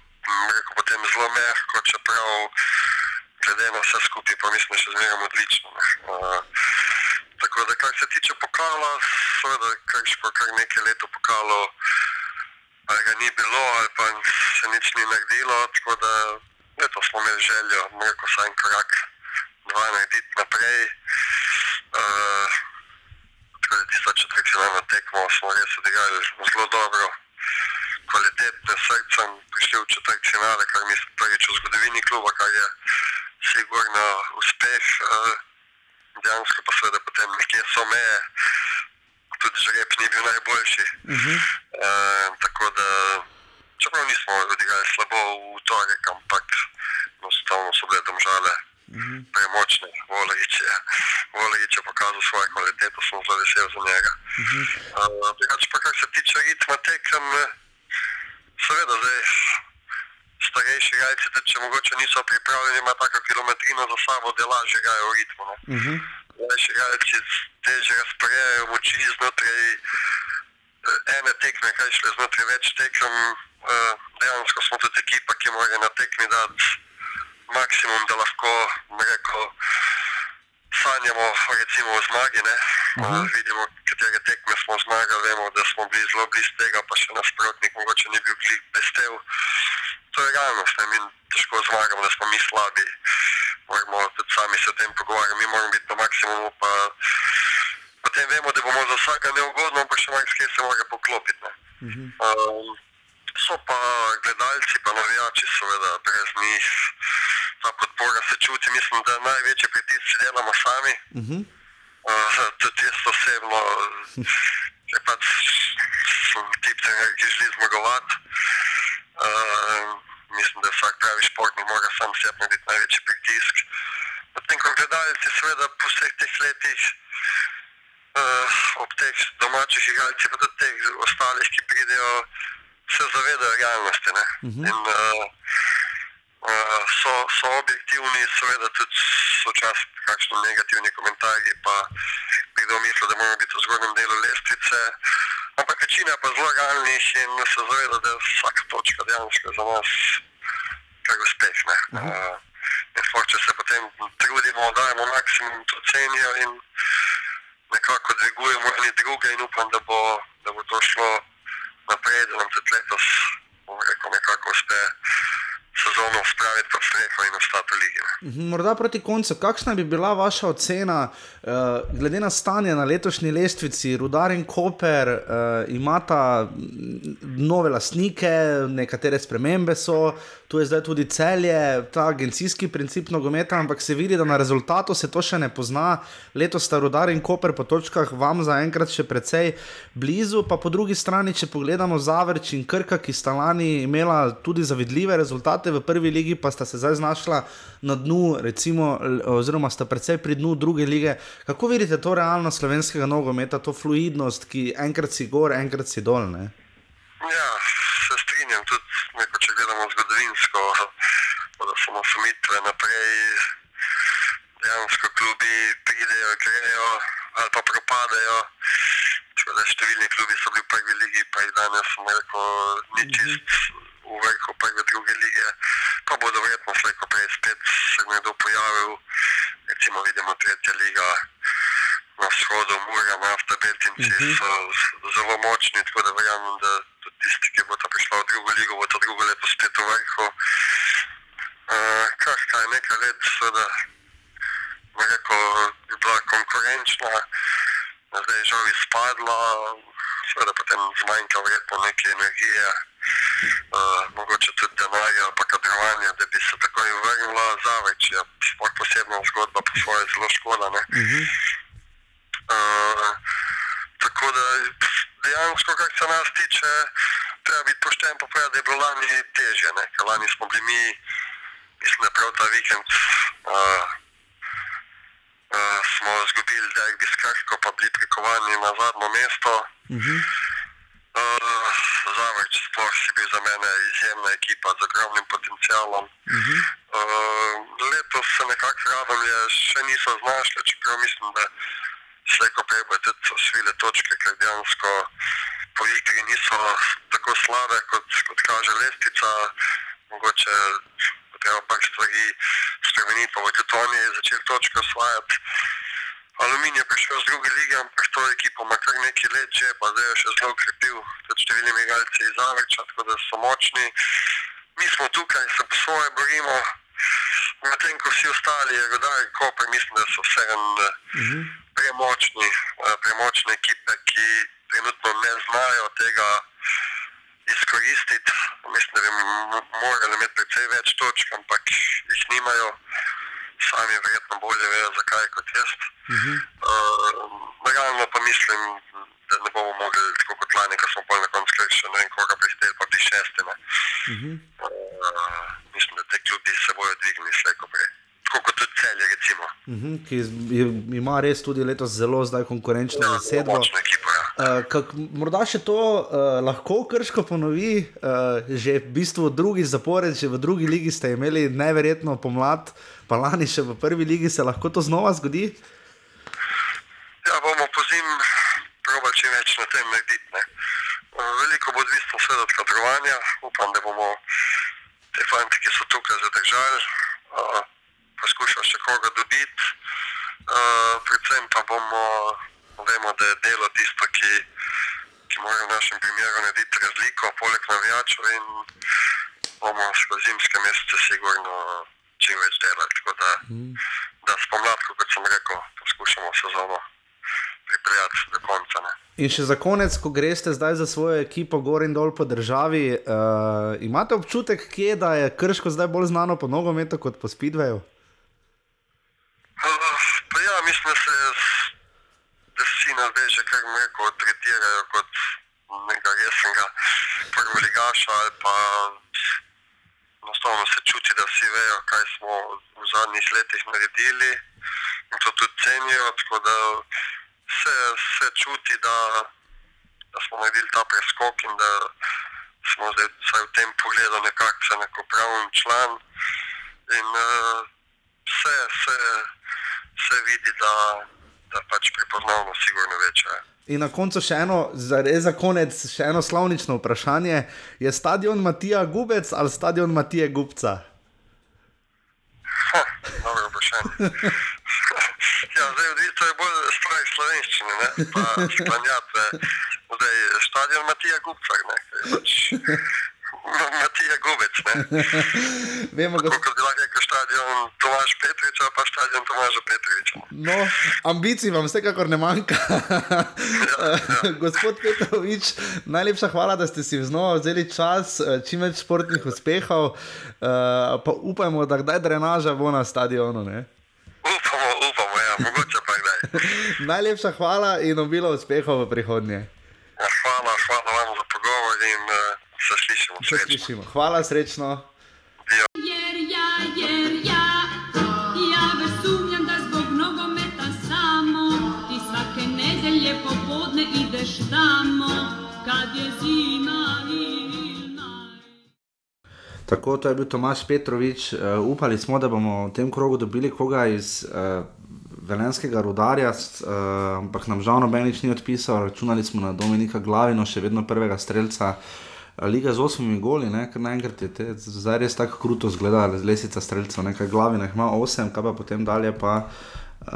rekel, potem zelo mehko, čeprav glede na vse skupaj, pa mislim, še zmeraj odlično. Ne. Uh, Tako da, kar se tiče pokala, seveda, Krško kar nekaj let v pokalu ali ga ni bilo, ali pa se nič ni naredilo. Tako da, letos smo imeli željo, rekel sem, en korak, dva narediti naprej. Uh, tako da, tista četrtfinalna tekmo smo res odigrali zelo dobro, kvalitetne srcem, prišli v četrtfinale, kar mi je prvič v zgodovini kluba, kar je sigurno uspeh. Uh, dejansko pa seveda potem nekje so meje, tudi žreb ni bil najboljši. Uh -huh. Uh, tako da, čeprav nismo odigrali slabo v torek, ampak enostavno so bile domžale premočne. Volerič je, Volerič je pokazal svojo kvaliteto, sem zelo vesel za njega. Uh, drugače pa kar se tiče ritma tekem, eh, seveda zdaj starejši igralci, tudi če mogoče niso pripravljeni, ima tako kilometrino za sabo, da lažje igrajo v ritmu. Ne. Uh -huh. Mlajši igralci teže razporejajo moči znotraj eh, ene tekme, kaj šle znotraj več tekem. Eh, Dejansko smo tudi ekipa, ki mora na tekmi dati maksimum, da lahko rekel, sanjamo recimo o zmagi. Ne? Uh, vidimo, katere tekme smo zmagali, vemo, da smo bili zelo blizu tega, pa še nasprotnik mogoče ni bil klik bestev. To je realnost, ne? mi težko zmagamo, da smo mi slabi. Moramo tudi sami se o tem pogovarjati, mi moramo biti na maksimumu, pa potem vemo, da bomo za vsakega neugodno, ampak še marsikaj se mora poklopiti. ne. Um, so pa gledalci, pa navijači, seveda, brez njih ta podpora se čuti. Mislim, da največji pritisk si delamo sami. Uh -huh. Uh, tudi jaz osebno, je pač sem tip trener, ki želi zmagovati. Uh, mislim, da vsak pravi športnik mora sam sebi narediti največji pritisk. Potem, ko gledalci, seveda, po vseh teh letih, uh, ob teh domačih igralcih, pa tudi teh ostalih, ki pridejo, se zavedajo realnosti. Ne? Mhm. In, uh, uh, so, so objektivni, seveda tudi so včasih kakšni negativni komentarji, pa bi kdo mislil, da moramo biti v zgornjem delu lestvice. Ampak večina pa zelo realnih in se zaveda, da je vsaka točka dejansko za nas kar uspeh. Ne? Uh, in sploh, če se potem trudimo, dajemo maksimum, to cenijo in nekako dvigujemo eni druge in upam, da bo, da bo to šlo naprej, da nam tudi letos, bom rekel, nekako uspe sezono spraviti pod streho in ostati v ligi. Ne. Mhm, Morda proti koncu, kakšna bi bila vaša ocena, uh, glede na stanje na letošnji lestvici, Rudar in Koper uh, imata mm, nove lastnike, nekatere spremembe so, tu je zdaj tudi celje, ta agencijski princip nogometa, ampak se vidi, da na rezultatu se to še ne pozna. Letos sta Rudar in Koper po točkah vam zaenkrat še precej blizu, pa po drugi strani, če pogledamo Zavrč in Krka, ki sta lani imela tudi zavidljive rezultate v prvi ligi, pa sta se zdaj znašla na dnu, recimo, oziroma sta precej pri dnu druge lige. Kako vidite to realnost slovenskega nogometa, to fluidnost, ki enkrat si gor, enkrat si dol? Ne? Ja, se strinjam, tudi neko, če gledamo zgodovinsko, od osamosvomitve naprej, dejansko klubi pridejo, grejo ali pa propadajo. Tako da številni klubi so bili v prvi ligi, pa jih danes, rekel, ni čist v vrhu prve, druge lige. Pa bodo verjetno slej, ko prej spet se nekdo pojavil, recimo vidimo tretja liga na vzhodu, Mura, Nafta, Betinci Mhm. so z- zelo močni, tako da verjamem, da tudi tisti, ki bo ta prišla v drugo ligo, bo to drugo leto spet v vrhu. Uh, kar kaj nekaj let, seveda, rekel, je bila konkurenčna, zdaj je žal izpadla, seveda potem zmanjka verjetno neke energije, uh, mogoče tudi denarja, pa kadrovanja, da bi se takoj vrnila zaveč, je sploh posebna zgodba, po svoje zelo škoda. Ne? Uh, tako da dejansko, kar se nas tiče, treba biti pošten pa povedati, da je bilo lani težje. Ne? Ker lani smo bili mi, mislim, da prav ta vikend uh, uh, smo izgubili derbi s Krško, pa bili prikovani na zadnjo mesto. Uh, Zavrč sploh si bil za mene izjemna ekipa z ogromnim potencialom. Uh, letos se nekako radomlje še niso znašli, čeprav mislim, da slejko prej bo tudi osvile točke, ker dejansko po igri niso tako slabe, kot, kot kaže lestica. Mogoče treba pač stvari spremeniti, pa tudi oni začeli točke osvajati. Aluminij je prišel z druge lige, ampak to ekipo ima kar nekaj let že, pa zdaj je še zelo ukrepil, tudi številni igralci iz Zavrča, tako da so močni. Mi smo tukaj, se po svoje borimo, medtem ko vsi ostali, je rodaj, Koper, mislim, da so vse en premočni, eh, premočne ekipe, ki trenutno ne znajo tega izkoristiti. Mislim, da bi morali imeti precej več točk, ampak jih nimajo. Sami verjetno bolje vejo, zakaj kot jaz. Uh, realno pa mislim, da ne bomo mogli, tako kot lani, ko smo pol na koncu še ne vem, koga pristeli, pa bili šesti. Ne. Uh, mislim, da te klubi se bojo dvignili slejko prej. Tako kot tudi celje, recimo. Mhm, ki je, ima res tudi letos zelo zdaj konkurenčno zasedbo. Uh, kak, morda še to uh, lahko krško ponovi, uh, že v bistvu drugi zapored, že v drugi ligi ste imeli neverjetno pomlad, pa lani še v prvi ligi se lahko to znova zgodi. Ja, bomo po zim probali čim več na tem narediti. Ne. Uh, Veliko bo odvisno seveda od kadrovanja. Upam, da bomo te fanti, ki so tukaj zadržali, uh, poskušali še koga dobiti. Uh, predvsem pa bomo, vemo, da je delo tisto, ki, ki mora v našem primeru narediti razliko, poleg navijačev in bomo skozi zimske mesece sigurno čim več delali. Tako da, da spomladko, kot sem rekel, poskušamo sezono pripeljati do konca. Ne. In še za konec, ko greste zdaj za svojo ekipo gor in dol po državi, uh, imate občutek, kje, da je krško zdaj bolj znano po nogometu kot po Speedwayu? Uh, pa ja, mislim, da se da vsi nas zdaj že kar neko tretirajo kot nekega resnega prvoligaša ali pa enostavno se čuti, da vsi vejo, kaj smo v zadnjih letih naredili in to tudi cenijo, tako da se, se čuti, da, da smo naredili ta preskok in da smo zdaj v tem pogledu nekako enakopraven član in uh, se, se, se vidi, da, da pač prepoznavnost sigurno je. In na koncu še eno, res za konec, še eno slavnično vprašanje. Je stadion Matija Gubec ali stadion Matije Gubca? Dobro vprašanje. ja, zdaj odvisno je bolj stvar slovenščine, ne, pa sklanjatve. Zdaj, stadion Matija Gupcar, ne, pač Matija Gubec. Ne? Vemo, Tako kot bi lahko rekel stadion Tomaž Petroviča, pa stadion Tomaža Petroviča. No, ambicij vam vsekakor ne manjka. Gospod Petrovič, najlepša hvala, da ste si znova vzeli čas, eh, čim več športnih uspehov. Uh, pa upajmo, da kdaj drenaža bo na stadionu. Ne? Upamo, upamo, ja, mogoče pa kdaj. Najlepša hvala in obilo uspehov v prihodnje. Ja, hvala, hvala vam za pogovor in uh, se slišimo. Se slišimo. Hvala, srečno. Tako, to je bil Tomaš Petrovič. Uh, upali smo, da bomo v tem krogu dobili koga iz uh, Velenskega rudarja, s- uh, ampak nam žal noben nič ni odpisal. Računali smo na Dominika Glavino, še vedno prvega streljca. eh, Liga z osmimi goli, ne, ker naenkrat je te, zdaj res tako kruto zgleda, lesica streljcev, nekaj glavina jih ima osem, kaj pa potem dalje pa uh,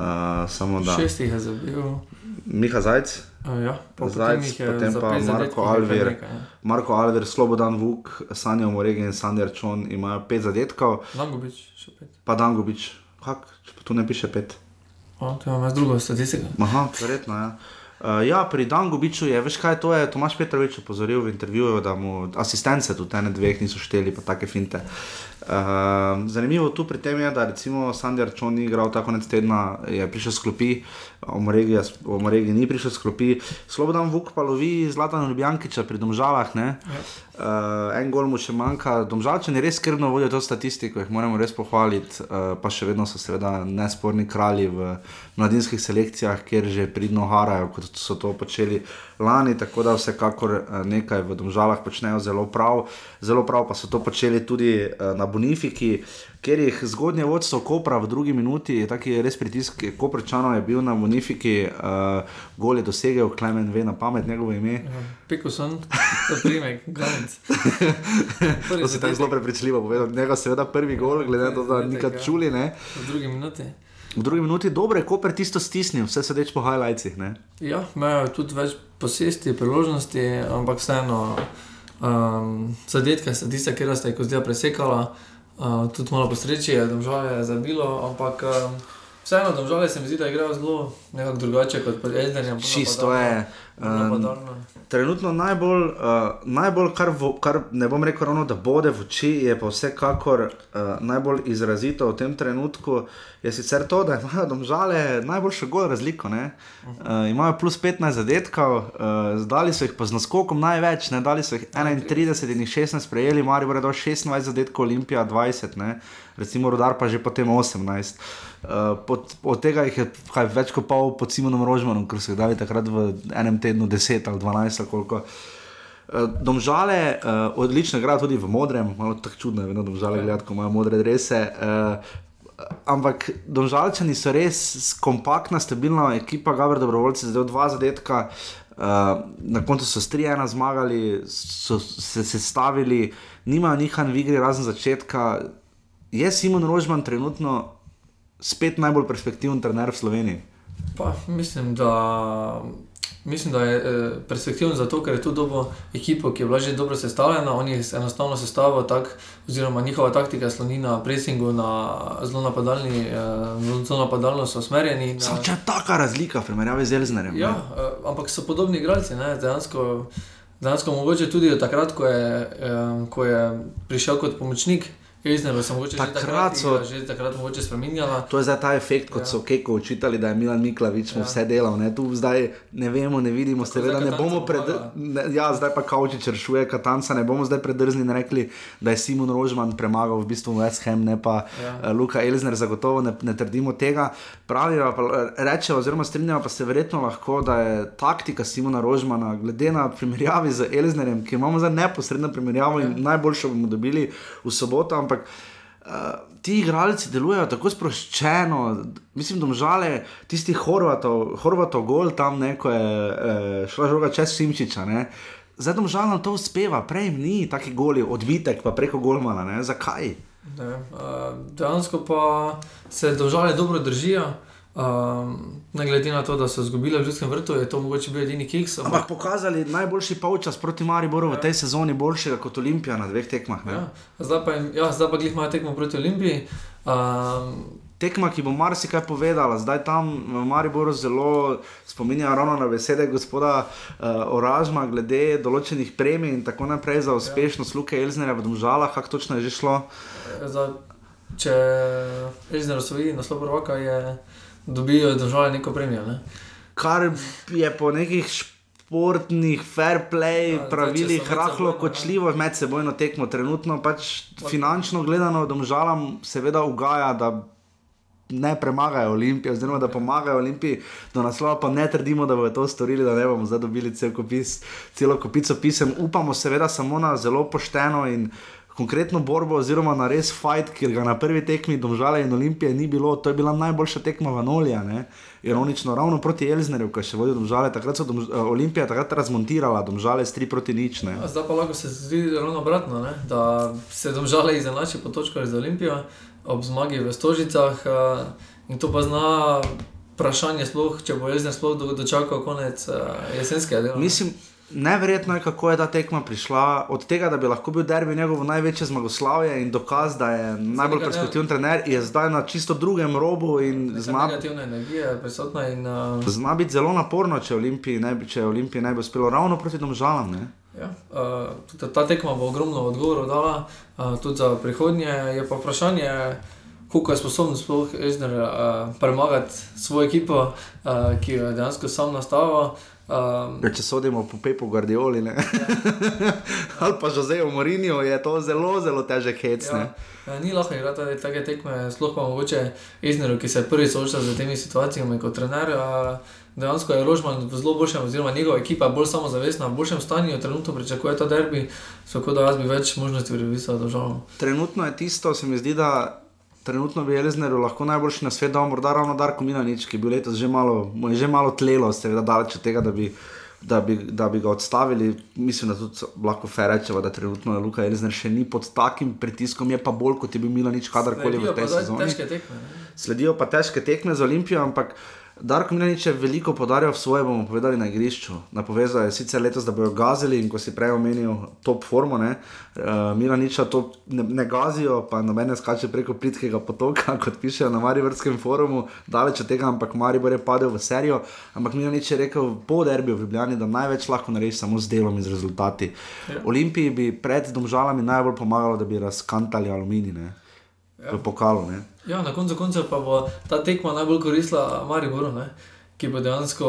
samo da. Šestih je zabil. Miha Zajc, ja, pa potem pa Marko Alvir, nekaj, ja. Marko Alvir, Slobodan Vuk, Sanja Moregi in Sander Čon imajo pet zadetkov, Langobič še pet. pa Dangobič, kak, če pa tu ne piše pet. O, to jaz drugo statistiko. Aha, verjetno ja. Uh, ja, pri Dangobiču je, veš kaj, to je Tomaš Petrovič opozoril v intervjuju, da mu asistence tudi ene dveh niso šteli, pa take finte. Uh, zanimivo tu pri tem je, da recimo Sander Čon ni igral ta konec tedna, je prišel s klopi, Omoregi ni prišel s klopi, Slobodan Vuk pa lovi Zlatan Ljubljankiča pri Domžalah, ne? Uh, en gol mu še manjka, Domžalčani res skrbno vodijo to statistiko, jih moramo res pohvaliti, uh, pa še vedno so seveda nesporni kralji v mladinskih selekcijah, kjer že pridno harajo, kot so to počeli lani, tako da vsekakor eh, nekaj v Domžalah počnejo zelo prav. Zelo prav pa so to počeli tudi uh, na Bonifiki, ker jih zgodnje vodstvo Kopra v drugi minuti, taki res pritisk Koprčanov je bil na Bonifiki, uh, gol je dosegel, Klemen ve na pamet njegovo ime. Piko sem, to primek, glavnic. To si tako zelo prepričljivo povedal. Njega seveda prvi gol, glede na to, da nikad čuli. Ne? V drugi minuti. V drugi minuti dobro je Koper tisto stisnil, vse sedeč po highlightsih. Ja, imajo tudi več posesti, priložnosti, ampak vseeno um, zadetka sta tista, ki sta jih zdaj presekala. Uh, tudi malo po sreči je, domžale je zabilo, ampak um, vseeno domžale se mi zdi, da igrajo zelo nekako drugače kot pri Eldenju. Čisto je. Um, trenutno najbolj, uh, najbolj kar, vo, kar ne bom rekel, ravno, da bode v oči, je pa vsekakor uh, najbolj izrazito v tem trenutku. Je sicer to, da imajo domžale najboljšo gol razliko. ne. Uh, imajo plus 15 zadetkov, uh, zdali so jih pa z naskokom največ, ne? dali so jih 31 in jih 16 prejeli, Marijo je dal 26 zadetkov, Olimpija 20, ne? recimo Rudar pa že potem 18. Uh, pod, od tega jih je kaj, več kot pol pod Simonom Rožmanom, ker so jih dali takrat v enem tednu 10 ali 12 ali koliko. Uh, domžale, uh, odlično igrajo tudi v modrem, malo tako čudno je, vedno domžale gledati, ko imajo modre drese. Uh, ampak domžalčani so res kompaktna, stabilna ekipa, Gabr Dobrovoljci, zdaj dva zadetka. Uh, na koncu so s 3-1 zmagali, so se sestavili, nimajo nihan v igri razen začetka. Je Simon Rožman trenutno spet najbolj perspektiven trener v Sloveniji? Pa, mislim, da, mislim, da je eh, perspektiven zato, ker je tu dobro ekipo, ki je bila že dobro sestavljena. Oni enostavno sestavijo tako, oziroma njihova taktika sloni na presingu, na zelo napadalni, eh, zelo napadalno so usmerjeni. Samo eh, če je taka razlika primerjavi z Elznerjem. Ja, eh, ampak so podobni igralci. Ne? Dejansko, dejansko mogoče tudi od takrat, ko je, eh, ko je prišel kot pomočnik. Elzner se mogoče Takrat že takrat, so- igra, že takrat mogoče spremenjala. To je zdaj ta efekt, kot ja. so Keko učitali, da je Milan Miklavič ja. vse delal. Ne? Tu zdaj ne vemo, ne vidimo, seveda ne bomo Katancu pred... ne, ja, zdaj pa Kaučič rešuje Katanca, ne bomo zdaj predrzni in rekli, da je Simon Rožman premagal v bistvu West Ham, ne pa ja. Ja. Luka Elzner, zagotovo ne, ne trdimo tega. Pravijo pa rečejo, oziroma strinjajo pa se verjetno lahko, da je taktika Simona Rožmana, glede na primerjavi z Elznerjem, ki imamo zdaj neposredno primerjavo ja. in najboljšo bomo dobili v soboto, ampak Uh, ti igralci delujejo tako sproščeno, mislim, da žale tisti Horvatov, Horvatov gol tam, ne, ko je uh, šla žoga čez Simčiča. Ne. Zdaj žal nam to uspeva, prej ni taki goli, odbitek pa preko Golmana. Ne. Zakaj? Ne, eh, dejansko pa se države dobro držijo. Um, ne glede na to, da so izgubili v Ljudskem vrtu, je to mogoče bil edini kiks. Ampak pokazali najboljši polčas proti Mariboru v tej sezoni, boljšega kot Olimpija na dveh tekmah. ne. Ja, zdaj pa, jim- ja, zdaj pa glih imajo tekmo proti Olimpiji. Um, Tekma, ki bo marsikaj povedala, zdaj tam v Mariboru zelo spominja ravno na besede gospoda uh, Oražma, glede določenih premij in tako naprej za uspešnost Luke Elznerja v Domžalah, kako točno je že šlo. zdaj, če Elžir osvoji naslov prvaka, je, dobijo države neko premijo. Ne? Kar je po nekih športnih, fair play Ja, pravilih rahlo kočljivo medsebojno tekmo. Trenutno pač finančno gledano Domžalam seveda ugaja, da ne premagajo Olimpije, oziroma da pomagajo Olimpiji do naslova, pa ne trdimo, da bodo to storili, da ne bomo zdaj dobili cel kopis, celo kopico pisem. Upamo seveda samo na zelo pošteno in konkretno borbo, oziroma na res fight, ker ga na prvi tekmi Domžale in Olimpije ni bilo. To je bila najboljša tekma Vanolija, ne? ironično, ravno proti Elznerju, ki še vodil Domžale. Takrat so Domž- eh, Olimpija takrat razmontirala Domžale s 3 proti nič. Ne? Ja, Zdaj pa lahko se zdi ravno obratno, ne? da se domžale izenači po točkah z Olimpijo ob zmagi v Stožicah uh, in to pa zna vprašanje, sploh, če bo Elžir sploh do, dočakal konec uh, jesenskega dela. Mislim, neverjetno je, kako je ta tekma prišla. Od tega, da bi lahko bil derbi njegovo največje zmagoslavje in dokaz, da je najbolj nekaj, perspektiven trener, je zdaj na čisto drugem robu zna, negativna energija je prisotna in uh, zna biti zelo naporno, če Olimpiji ne bi, če Olimpiji ne bi uspelo ravno proti domžalam. Ne? Ja, uh, ta tekma bo ogromno odgovorov dala, uh, tudi za prihodnje. Je pa vprašanje, koliko je sposoben sploh Ežner uh, premagati svojo ekipo, uh, ki jo je dejansko sam nastavil. Um, Ja, če sodimo po Pepu Guardioli ne? ali pa Joseju Morinju, je to zelo, zelo težek hec. ne. Ja, ni lahko igrati take tekme, sploh pa mogoče Izneru, ki se prvi soočal z temi situacijami kot trener. a, Dejansko je Rožman v zelo boljšem, oziroma njegova ekipa bolj samozavestna, v boljšem stanju, trenutno pričakuje ta derbi, tako da jaz bi več možnosti pripisal državam. Trenutno je tisto, se mi zdi, da trenutno bi Elzneru lahko najboljši na svetu dal morda ravno Darko Milanič, ki je bil letos že malo, mu je že malo tlelo, seveda daleč od tega, da bi, da bi, da bi ga odstavili. Mislim, da tudi lahko rečemo, da trenutno Luka Elzner še ni pod takim pritiskom, je pa bolj kot je bil Milanič kadarkoli Sledijo v tej sezoni. Tekme. ne. Sledijo pa težke tekme z Olimpijo, ampak Darko Milanič je veliko podaril v svoje, bomo povedali na igrišču. Napovedal je sicer letos, da bojo gazili in ko si prej omenil top formo, ne, uh, Milaniča to ne, ne gazijo, pa nobene skače preko plitkega potoka, kot pišejo na Mariborskem forumu, daleč od tega, ampak Maribor je padel v serijo. Ampak Milanič je rekel po derbiju v Ljubljani, da največ lahko narediš samo z delom in z rezultati. Ja. Olimpiji bi pred domžalami najbolj pomagalo, da bi razkantali aluminij ne, v pokalu. Ne. Ja, na koncu koncev pa bo ta tekma najbolj koristila Mariboru, ne? ki bo dejansko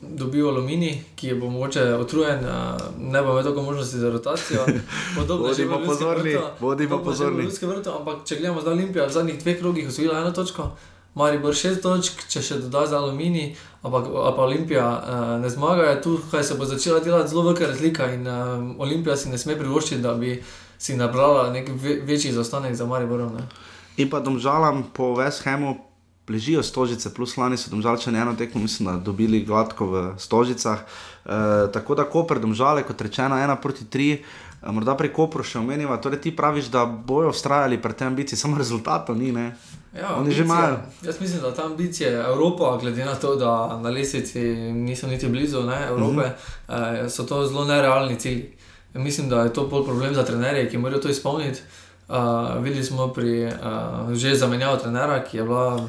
dobil aluminij, ki bo mogoče utrujen, a, ne bo imel toliko možnosti za rotacijo. Podobno je Ljudskem pozorni, vrtu, bodimo podobno je že v pozorni. Vrtu, ampak če gledamo zdaj Olimpijo, v zadnjih dveh krogih osvojila eno točko, Maribor šest točk, če še doda za aluminij, ampak pa Olimpija ne zmaga, je tu kaj se bo začela delati zelo velika razlika in uh, Olimpija si ne sme privoščiti, da bi si nabrala nek ve večji zaostanek za Mariborom. Ne? In pa domžalam po West Hamu ležijo stožice, plus lani so domžalčani eno tekmo, mislim, da dobili gladko v stožicah. E, tako da Koper domžale, kot rečeno, ena proti tri. E, morda pri Kopru še omeniva, torej ti praviš, da bojo ustrajali pri tem ambiciji, samo rezultatov ni. Ne? Ja, Oni že ambicije- imajo. Jaz mislim, da ta ambicija Evropa, glede na to, da na lesici niso niti blizu ne, Evrope, mm -hmm. eh, so to zelo nerealni cilji. Mislim, da je to bolj problem za trenerje, ki morajo to izpolniti. Uh, videli smo pri uh, že zamenjavi trenera, ki je, bila,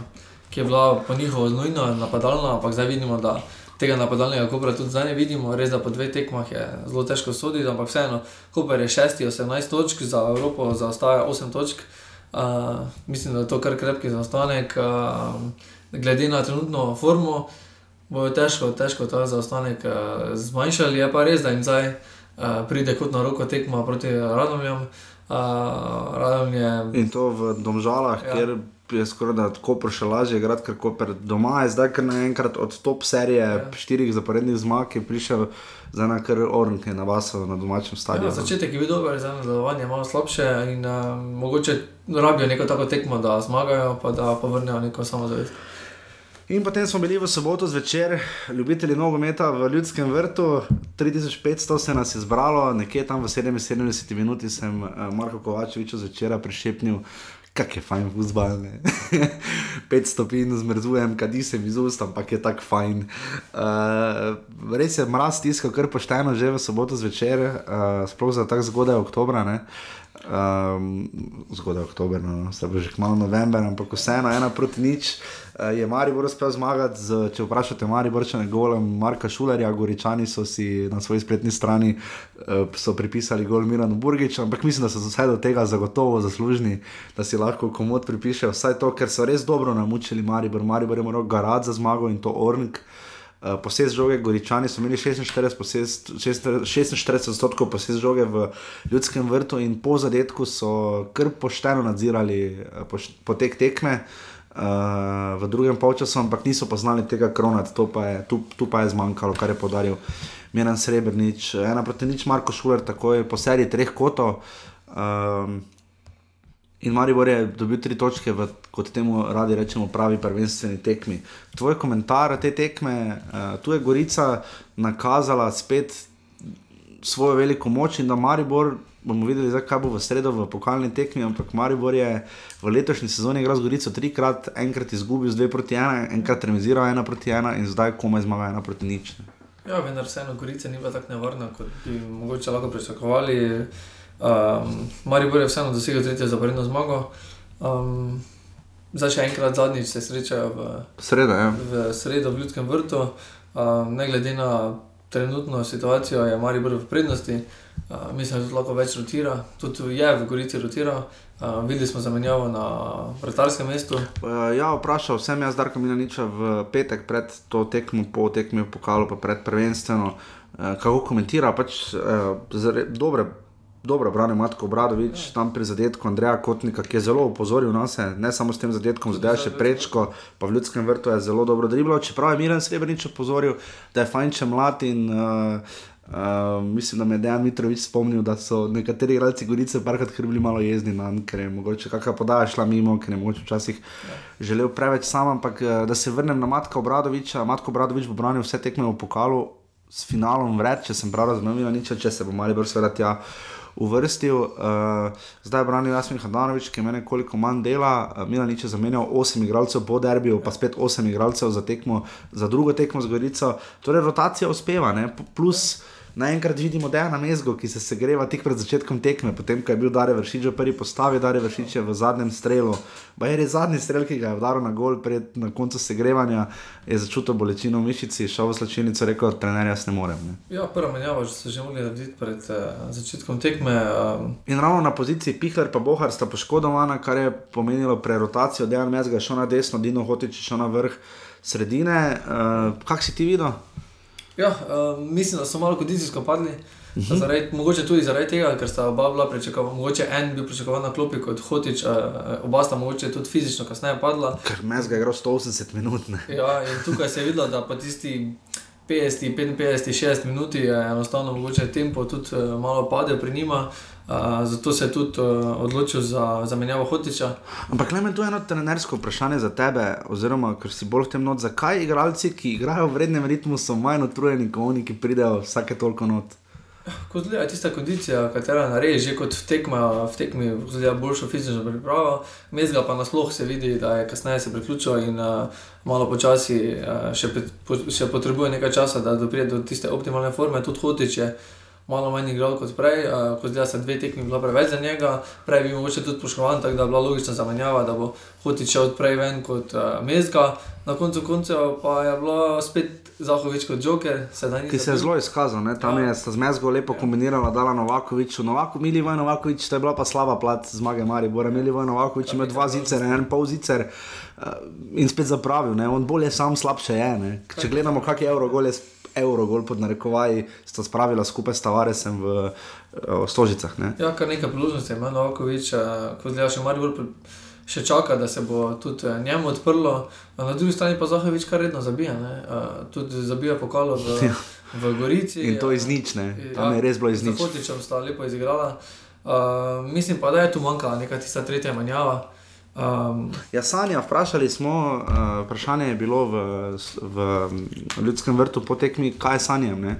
ki je bila po njihovo nujno napadalna, ampak zdaj vidimo, da tega napadalnega Kopra tudi zdaj ne vidimo. Res, da po dveh tekmah je zelo težko soditi, ampak vseeno, Koper je šesti, 18 točk, za Evropo zaostaja 8 točk. Uh, mislim, da je to kar krepki zaostanek. Uh, glede na trenutno formo, bojo težko, težko ta zaostanek uh, zmanjšali. Je pa res, da jim zdaj uh, pride kot na roko tekma proti Radomljam. Uh, Radom je In to v Domžalah, Ja. ja. kjer je skoraj da Koper še lažje igrati, ker Koper doma je zdaj kar naenkrat od top serije ja. štirih zaporednih zmag, ki je prišel za na kar Ornke na vaso na domačem Ja, stadionu. začetek je bil dober, zdaj nadaljevanje malo slabše in uh, mogoče rabijo neko tako tekmo, da zmagajo, pa da povrnejo neko samozavest. In potem smo bili v soboto zvečer, ljubitelji nogometa v Ljudskem vrtu, 3500 se nas je zbralo, nekje tam v 77 minuti sem eh, Marko Kovačeviču zvečer prišepnil, kak je fajn fuzbal. 5 stopinj zmrzujem, kadi se mi z ust, ampak je tako fajn. Uh, res je mraz tiskal kar pošteno že v soboto zvečer, uh, sploh za tako zgodaj oktobra. Ne? Um, zgodaj oktober, no, se bo že kmalo november, ampak vseeno, ena proti nič. Uh, je Maribor uspel zmagati, z, če vprašate Mariborčane, golem Marka Šulerja, Goričani so si na svoji spletni strani uh, pripisali gol Miranu Burgiču, ampak mislim, da so vse do tega zagotovo zaslužni, da si lahko komod pripišejo vsaj to, ker so res dobro namučili Maribor. Maribor je moral garati za zmago in to Ornik. Uh, posest žoge, Goričani so imeli 46 odstotkov posest žoge v ljudskem vrtu in po zadetku so kar pošteno nadzirali poš potek tekme uh, v drugem polčasu, ampak niso pa znali tega kronati, pa je, tu, tu pa je zmanjkalo, kar je podaril Miren Srebrenic. Ena proti nič, Marko Šuler, takoj po seriji treh kotov. Um, In Maribor je dobil tri točke v, kot temu radi rečemo, pravi prvenstveni tekmi. Tvoj komentar te tekme, uh, tu je Gorica nakazala spet svojo veliko moč in da Maribor, bomo videli, zdaj, kaj bo v sredo v pokalni tekmi, ampak Maribor je v letošnji sezoni igral z Gorico trikrat, enkrat izgubil z dve proti ena, enkrat remiziral ena proti ena in zdaj komaj zmaga ena proti nič. Ja, vendar vseeno Gorica ni bila tako nevarna, kot bi mogoče lahko pričakovali. Um, Maribor je vseeno dosegel tretjo zaporedno zmago. Um, zdaj še enkrat zadnjič se srečajo v sredo, ja. v, sredo v Ljudskem vrtu. Um, ne glede na trenutno situacijo, je Maribor v prednosti. Uh, mislim, da se lahko več rotira, tudi je v Gorici rotiral. Uh, videli smo zamenjavo na vrtarskem mestu. Uh, ja, vprašal sem jaz, da kam je nič v petek pred to tekmo, po tekmi v pokalu, pa pred prvenstveno. Uh, kako komentira, pač uh, dobre dobro brane Matko Bradovič, ja. tam pri zadetku Andreja Kotnika, ki je zelo opozoril na se, ne samo s tem zadetkom, zdaj še prečko, pa v ljudskem vrtu je zelo dobro driblo. Čeprav je Miren Srebrenic opozoril, da je fajn če mlad in uh, Uh, mislim, da me je Dejan Mitrovič spomnil, da so nekateri igralci Gorice parkrat bili malo jezni na njega, ker je mogoče kakšna podaja šla mimo, ker je mogoče včasih ja. želel preveč sam. Ampak da se vrnem na Matka Obradoviča, Matko Obradovič bo branil vse tekme v pokalu s finalom vred, če sem prav razumel, nič, če se bo mali brž seveda tja uvrstil. Uh, zdaj brani Jasmin Hadanovič, ki ima nekoliko manj dela, uh, Milan je zamenjal 8 igralcev po derbiju, pa spet 8 igralcev za, tekmo, za drugo tekmo z Gorico. Torej, rotacija uspeva, ne? plus. Naenkrat vidimo, da je na mezgu, ki se segreva tik pred začetkom tekme, potem ko je bil Dare Vršič v prvi postavi, Dare Vršič je v zadnjem strelu. Pa je res zadnji strel, ki ga je udaril na gol, pred na koncu segrevanja, je začutil bolečino v mišici, šel v slačilnico, rekel: trener, jaz ne morem. Ne. Ja, prva menjava, že so že mogli narediti pred uh, začetkom tekme. Um... In ravno na poziciji Pihler in Bohar sta poškodovana, kar je pomenilo prerotacijo, da je Mezga šel na desno, Dino Hotič šel na vrh sredine. Uh, kak si ti videl? Ja, uh, mislim, da so malo kondicijsko padli. Uh mhm. -huh. zaradi, mogoče tudi zaradi tega, ker sta oba bila pričakovana. Mogoče en bil pričakovan na klopi kot Hotič, uh, oba sta mogoče tudi fizično kasneje padla. Ker mes ga je igral 180 minut. Ne? Ja, in tukaj se je videlo, da pa tisti 50, 55, 60 minut je enostavno mogoče tempo tudi uh, malo padel pri njima. Uh, zato se je tudi uh, odločil za zamenjavo Hotiča. Ampak le me tu eno trenersko vprašanje za tebe, oziroma ker si bolj v tem not, zakaj igralci, ki igrajo v vrednem ritmu, so manj utrujeni, kot oni, ki pridejo vsake toliko not. Kot je tista kondicija, katera naredi že kot v, tekma, v tekmi, zelo boljšo fizično pripravo, mezga pa nasploh se vidi, da je kasneje se priključil in uh, malo počasi uh, še, še potrebuje nekaj časa, da pride do tiste optimalne forme, tudi hotiče malo manj igral kot prej, uh, kot zdaj se dve tekmi bilo preveč za njega, prej bi mogoče tudi poškodovan, tako da je bila logična zamenjava, da bo še odprej ven kot uh, Mezga. Na koncu koncev pa je bilo spet Zahovič kot Joker, ki se je zelo izkazal, ne? tam ja. je z Mezgo lepo ja. kombinirala, dala Novakoviču, Novako, Mili Voj Novakovič, to je bila pa slaba plat zmage Maribora, Mili Voj Novakovič ima dva zicer, en pol zicer. Uh, in spet zapravil, ne? on bolje sam, slabše je. Ne? Če gledamo, kak je Eurogol, je evro, gol pod narekovaji, sta spravila skupaj s Tavaresem v uh, Stožicah. Ne? Ja, kar nekaj priložnosti ima Novakovič, uh, kot zdaj še Maribor. Še čaka, da se bo tudi eh, njemu odprlo, na drugi strani pa Zahovič kar redno zabija. Uh, tudi zabija pokalo v, ja. v Gorici. In to iz nič, ne. Tam ja, je res bilo iz nič. Zahovičem sta lepo izigrala. Uh, mislim pa, da je tu manjkala neka tista tretja manjava. Um, ja, Sanja, vprašali smo, uh, vprašanje je bilo v, v ljudskem vrtu po tekmi, kaj je sanjem. Ne?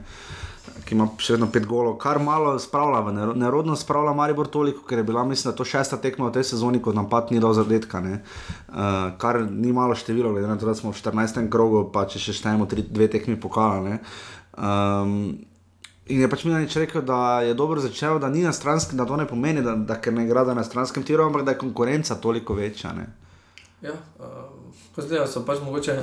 Ki ima še vedno pet golov, kar malo spravlja, nerodno spravlja Maribor toliko, ker je bila, mislim, da to šesta tekma v tej sezoni, ko napad ni dal zadetka, ne. uh, kar ni malo število, glede na to, da smo v 14. krogu, pa če še štejemo tri, dve tekmi pokala. Ne. Um, In je pač Milanič rekel, da je dobro začel, da ni na stranskem, da to ne pomeni, da, da ker ne igra na stranskem tiru, ampak da je konkurenca toliko večja. Ne. Ja, uh, zdaj so pač mogoče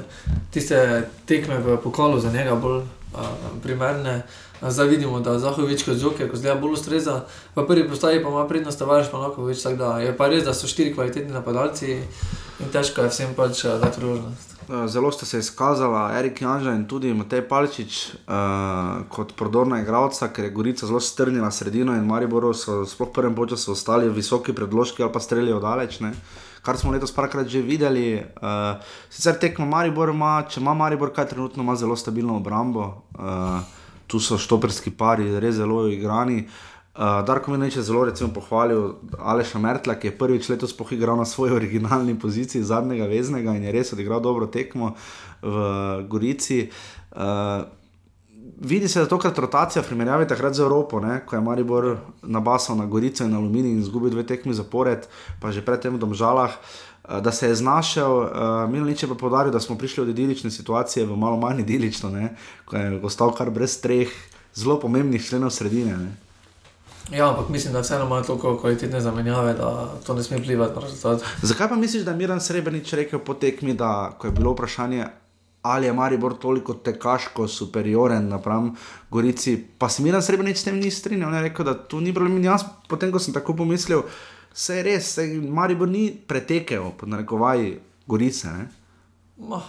tiste tekme v pokalu za njega bolj uh, primerne. A Zdaj vidimo, da Zahovič kot Joker, ko zdaj bolj ustreza, v prvi postaji pa ima prednost, Tavares pa lahko več. tako da Je pa res, da so štiri kvalitetni napadalci in težko je vsem pač uh, dati priložnost. Uh, Zelo sta se izkazala Erik Janža in tudi Matej Palčič uh, kot prodorna igralca, ker je Gorica zelo strnila sredino in Mariboru so sploh v prvem času ostali visoki predložki ali pa strelijo daleč. Ne? Kar smo letos parkrat že videli. Uh, sicer tekmo Maribor ima, če ima Maribor kaj trenutno, ima zelo stabilno obrambo. Uh, tu so štoperski pari, res zelo igrani. Uh, Darko Minič je zelo recimo, pohvalil Aleša Mertla, ki je prvič letos pohigral na svoji originalni poziciji zadnjega veznega in je res odigral dobro tekmo v Gorici. Uh, vidi se, da tokrat rotacija v primerjavi takrat z Evropo, ne, ko je Maribor nabasal na Gorico in Aluminij in izgubil dve tekmi zapored, pa že predtem v Domžalah. eh, Da se je znašel, uh, Milanič je pa podaril, da smo prišli od idilične situacije v malo manj idilično, ne, ko je ostal kar brez treh zelo pomembnih členov sredine. Ne. Ja, ampak mislim, da vseeno imajo toliko kvalitetne zamenjave, da to ne sme vplivati na rezultat. Zakaj pa misliš, da je Miran Srebrenic rekel po tekmi, da ko je bilo vprašanje, ali je Maribor toliko tekaško superioren napram Gorici, pa se Miran Srebrenic s tem ni strinjal. On je rekel, da tu ni problem. In jaz, potem ko sem tako pomislil, se je res, saj Maribor ni pretekel, pod narekovaji Gorice. Ne? Ma,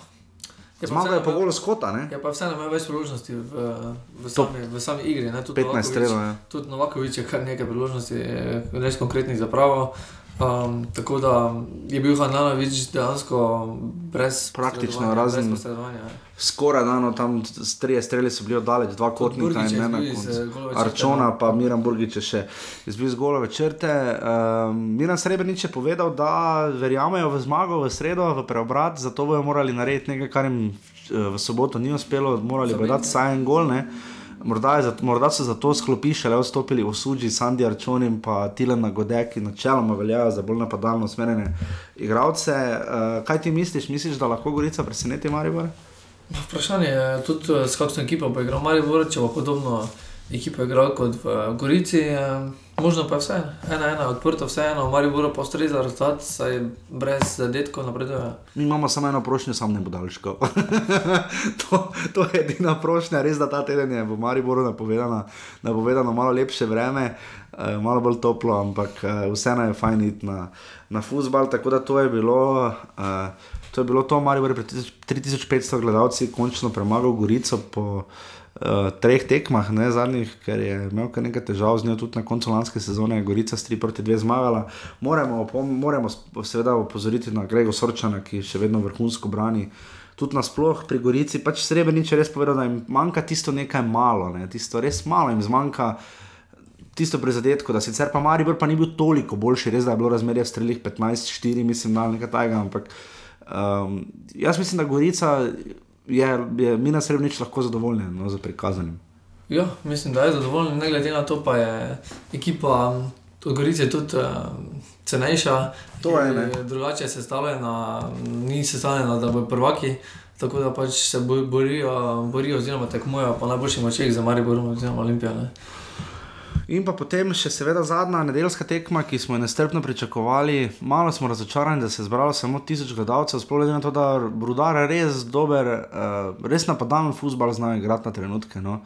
je pa Zmagal je imel- golu Skota, ne? Je pa vseeno imel več priložnosti v, v, sami, v sami igri. Ne? Tudi 15 Novakovič- strelov, ja. Tudi Novakovič je kar nekaj priložnosti, eh, res konkretnih za pravo. Um, tako da je bil Hananovič dejansko brez Praktično, razen- posredovanja. ja. Skoraj dano tam s- trije streli so bili oddaleč, dva kotnika in je ne na izbil iz, koncu. eh, Arčona pa Miran Burgič je še izbil z golove črte. Um, Miran Srebrenic je povedal, da verjamejo v zmago v sredo, v preobrat, zato bojo morali narediti nekaj, kar jim eh, v soboto ni uspelo, morali bodo dati vsaj en gol. Ne? Morda, zato- morda so zato sklopi šele vstopili v Suđi, Sandy Arčon in pa Tilen Godek, ki načeloma veljajo za bolj napadalno usmerjene igralce. Uh, kaj ti misliš? Misliš, da lahko Gorica preseneti Maribor? Vprašanje je tudi, eh, s kakšno ekipo bo igral Maribor, če bo podobno ekipo igral kot v Gorici. eh, Možno pa je vse, ena, ena, odprto, vseeno, Maribor pa ustreza rezultat, saj brez zadetkov napreduje. Mi imamo samo eno prošnjo, sam ne bo daljško. to, to je edina prošnja, res da ta teden je v Mariboru napovedano, napovedano malo lepše vreme, eh, malo bolj toplo, ampak eh, vseeno je fajn iti na, na futbal. Tako da to je bilo. Eh, To je bilo to, Maribor je pred 3500 gledalci končno premagal Gorico po treh tekmah, ne zadnjih, ker je imel kar nekaj težav z njo, tudi na koncu lanske sezone je Gorica s 3 proti 2 zmagala. Moramo, moramo seveda opozoriti na Grego Sorčana, ki še vedno vrhunsko brani. Tudi nasploh pri Gorici, pač Srebrenic je res povedal, da jim manjka tisto nekaj malo, ne? tisto res malo jim zmanjka. Tisto prizadetko, da sicer pa Maribor pa ni bil toliko boljši, res da je bilo razmerje v strelih 15-4, mislim, da nekaj tajega, ampak um, jaz mislim, da Gorica je, je Mina Srebrenic lahko zadovoljen no, z prikazanim. Ja, mislim, da je zadovoljen, ne glede na to, pa je ekipa od Gorice tudi uh, cenejša. To je, ne. Je Drugače je sestavljena, ni sestavljena, da bodo prvaki. Tako da pač se bo- borijo, borijo oziroma tekmujejo po najboljših močeh za Mariborom oziroma Olimpijo. Ne. In pa potem še seveda zadnja nedeljska tekma, ki smo jo nestrpno pričakovali. Malo smo razočarani, da se je zbralo samo tisoč gledalcev, sploh glede na to, da Rudar res dober, uh, res napadalen futbol zna igrati na trenutke. No.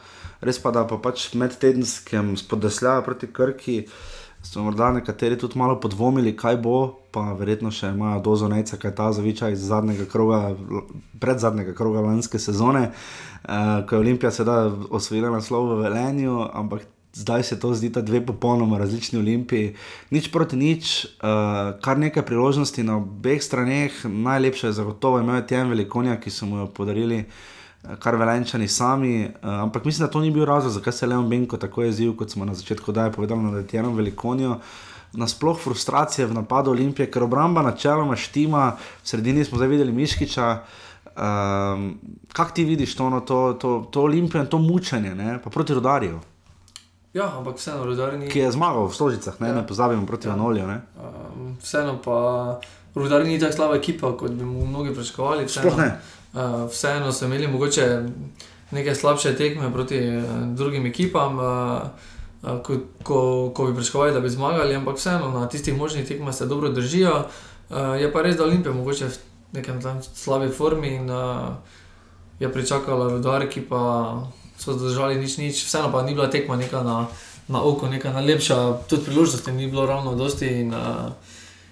Res pa da pa pač med tedenskem spodesljaju proti Krki. So morda nekateri tudi malo podvomili, kaj bo, pa verjetno še imajo dozo neca, kaj ta zaviča iz zadnjega kroga, pred zadnjega kroga lanske sezone, uh, ko je Olimpija seveda osvojila naslov v Velenju, ampak zdaj se to zdi, da dve popolnoma različni olimpiji. Nič proti nič, uh, kar nekaj priložnosti na obeh straneh, najlepše je zagotovo imel Tjem Velikonja, ki so mu jo podarili. eh, Kar velenčani sami, uh, ampak mislim, da to ni bil razlog, zakaj se je Leon Benko tako jezil, kot smo na začetku daje povedali na Tjenom Velikonijo. Nasploh frustracije v napadu Olimpije, ker obramba načeloma štima, v sredini smo zdaj videli Miškiča, Um, Kaj ti vidiš to, no, to, to, to olimpijo in to mučenje, ne? pa proti rodarju, Ja, ampak vseeno, rudar ni. ki je zmagal v Stožicah, ne, ja. ne pozabimo proti ja. Anoliju. ne. Um, vseeno pa rudar ni tako slaba ekipa, kot bi mu mnogi pričakovali. Vseeno, ne. Uh, vseeno so imeli mogoče neke slabše tekme proti uh, drugim ekipam. Uh, uh, Ko, ko, ko bi pričakovali, da bi zmagali, ampak vseeno na tistih možnih tekmah se dobro držijo. Uh, je pa res, da Olimpija mogoče v nekem tam slabi formi in uh, je pričakala rudar, ki pa so zdržali nič, nič. Vseeno pa ni bila tekma neka na, na oko, neka najlepša, tudi priložnosti ni bilo ravno dosti. In, uh,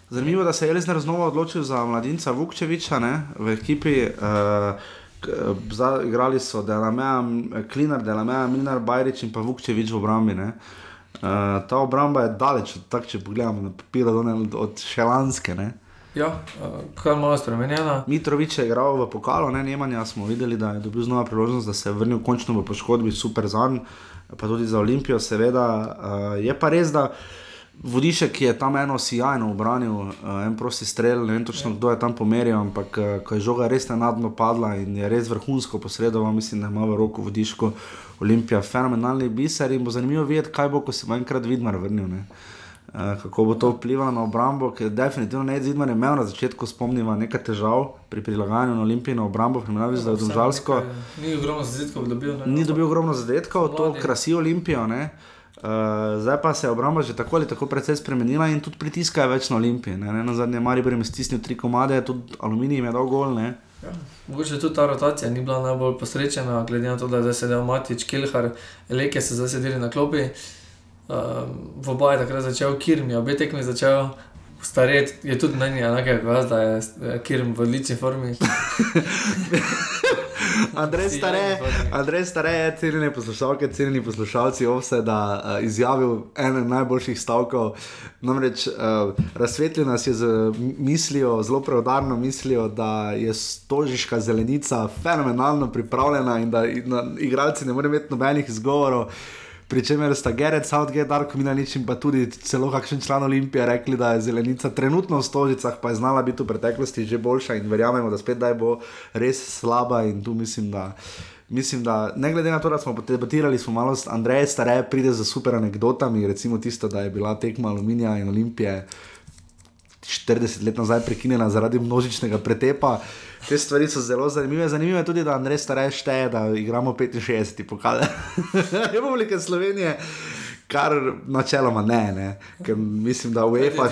Zanimivo, da se je Elizner znova odločil za mladinca Vukčeviča ne, v ekipi. Uh, Igrali so Delameja, Klinar, Delameja, Minar, Bajrič in pa Vukčevič v obrambi. ne. Uh, ta obramba je daleč od tak, če pogledamo na papir, od, od Šelanske. Ne. Ja, uh, kar malo spremenjena. Mitrovič je igral v pokalu, ne Nemanja, smo videli, da je dobil znova priložnost, da se je vrnil končno v poškodbi, super za njega, pa tudi za Olimpijo, seveda. Uh, je pa res, da Vodišek je tam eno sjajno obranil, uh, en prosti strel, ne vem točno kdo je tam pomeril, ampak ko je žoga res nenadno padla in je res vrhunsko posredoval, mislim, da ima v roko Vodiško Olimpija fenomenalni biser in bo zanimivo videti, kaj bo, ko se bo enkrat Vidmar vrnil. Ne. Uh, kako bo to vplivalo na obrambo, ker definitivno ne Zidmar je imel na začetku, spomniva, nekaj težav pri prilagajanju na Olimpijino obrambo, primerjavi z Domžalsko. Ni ogromno zadetkov dobil. Ne? Ni dobil ogromno zadetkov, to krasi Olimpijo. Ne? Uh, zdaj pa se je obramba že tako ali tako precej spremenila in tudi pritiska je več na Olimpijo. Ne? Ne, na zadnje Maribor je stisnil tri komade, tudi Aluminij je dal gol. Ne? Ja. Mogoče tudi ta rotacija ni bila najbolj posrečena, glede na to, da je zdaj sedel Matič, Kilhar, Leke so zdaj sedeli na klopi. Um, v oba je takrat začel Kirm, je obe tekmi začel. Staret je tudi meni enake jaz, da je eh, Kirm v odlični formi. Andrej Stare, Andrej Stare je cenjeni poslušalke, cenjeni poslušalci Ovseda uh, izjavil eno najboljših stavkov. Namreč uh, razsvetlil nas je z mislijo, zelo preudarno mislijo, da je stožiška zelenica fenomenalno pripravljena in da in da igralci ne morejo imeti nobenih izgovorov. Pričemer sta Gerard, Southgate, Darko Minanič in pa tudi celo kakšen član Olimpije rekli, da je zelenica trenutno v stožicah, pa je znala biti v preteklosti že boljša in verjamemo, da spet da bo res slaba in tu mislim, da. Mislim, da ne glede na to, da smo debatirali, smo malo s Andrejem Starejem, pride za super anekdotami, recimo tisto, da je bila tekma Aluminija in Olimpije 40 let nazaj prekinjena zaradi množičnega pretepa. Te stvari so zelo zanimive. Zanimivo je tudi, da Andrej Starej šteje, da igramo 65 pokale. Republike Slovenije. Kar načeloma ne, ne. Ker mislim, da UEFA,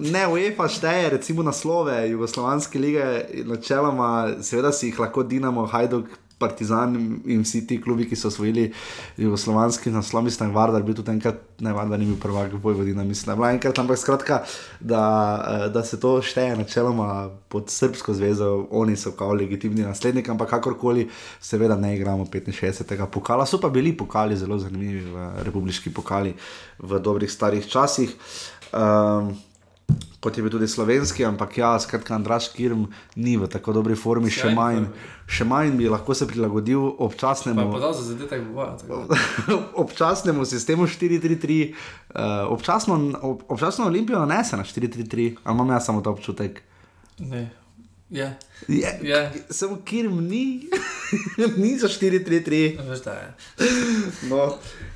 ne, UEFA šteje recimo naslove Jugoslovanske lige, načeloma, seveda si jih lahko Dinamo, Hajduk, Partizan in vsi ti klubi, ki so osvojili jugoslovanski naslov, mislim, da je bil tudi enkrat, ne Vardar ni bil prvak, Vojvodina, mislim, da je enkrat, ampak skratka, da, eh, da se to šteje načeloma pod Srpsko zvezo, oni so kao legitimni nasledniki, ampak kakorkoli, seveda ne igramo 65. pokala, so pa bili pokali zelo zanimivi v republiški pokali v dobrih starih časih. Um, kot je bil tudi slovenski, ampak ja, skratka, Andraš Kirm ni v tako dobri formi, še manj, še manj bi lahko se prilagodil občasnemu. zadetek občasnemu sistemu 4-3-3, uh, občasno, ob, občasno Olimpijo nese na 4-3-3, ali imam jaz samo ta občutek? Ne. Je. Je, Je. Samo Kirm ni, ni za 4-3-3. Veš, da je. No,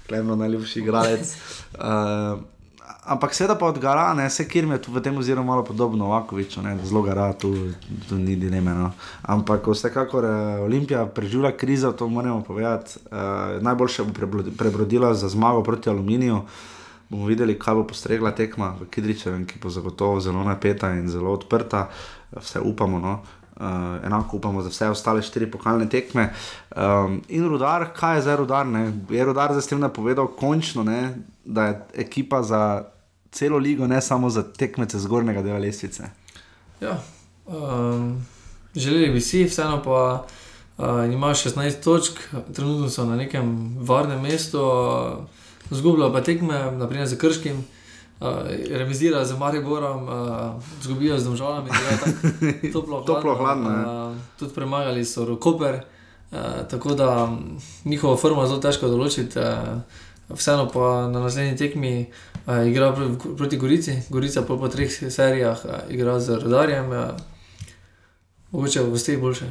klemno najljubši igralec. Uh, ampak seveda pa od Gara, ne, se Kirm je v tem oziru malo podobno Novakoviču, ne, zelo gara, tu, tu ni dileme. No. Ampak vsekakor uh, Olimpija preživlja krizo, to moramo povedati. Uh, najboljše bo prebrodila za zmago proti Aluminiju. Bomo videli, kaj bo postregla tekma v Kidričevem, ki bo zagotovo zelo napeta in zelo odprta. Vse upamo. No. Uh, enako upamo za vse ostale štiri pokalne tekme. Um, in rudar, kaj je zdaj rudar? Ne? Je rudar zdaj s tem napovedal končno, ne? da je ekipa za celo ligo, ne samo za tekmece zgornjega dela lestvice. Ja, um, želeli bi si, vseeno pa uh, ima 16 točk, trenutno so na nekem varnem mestu, uh, zgubljajo pa tekme, naprimer za Krškim, uh, remizirajo z Mariborom, uh, zgubijo z Domžalami, toplo, Toplo, hladno, ja. Uh, tudi premagali so Koper, uh, tako da um, njihovo formo je zelo težko določiti. Uh, Vseeno pa na naslednji tekmi uh, igra pr- proti Gorici, Gorica pa po treh serijah uh, igra z Rodarjem. Uh, Mogoče v gostih boljše.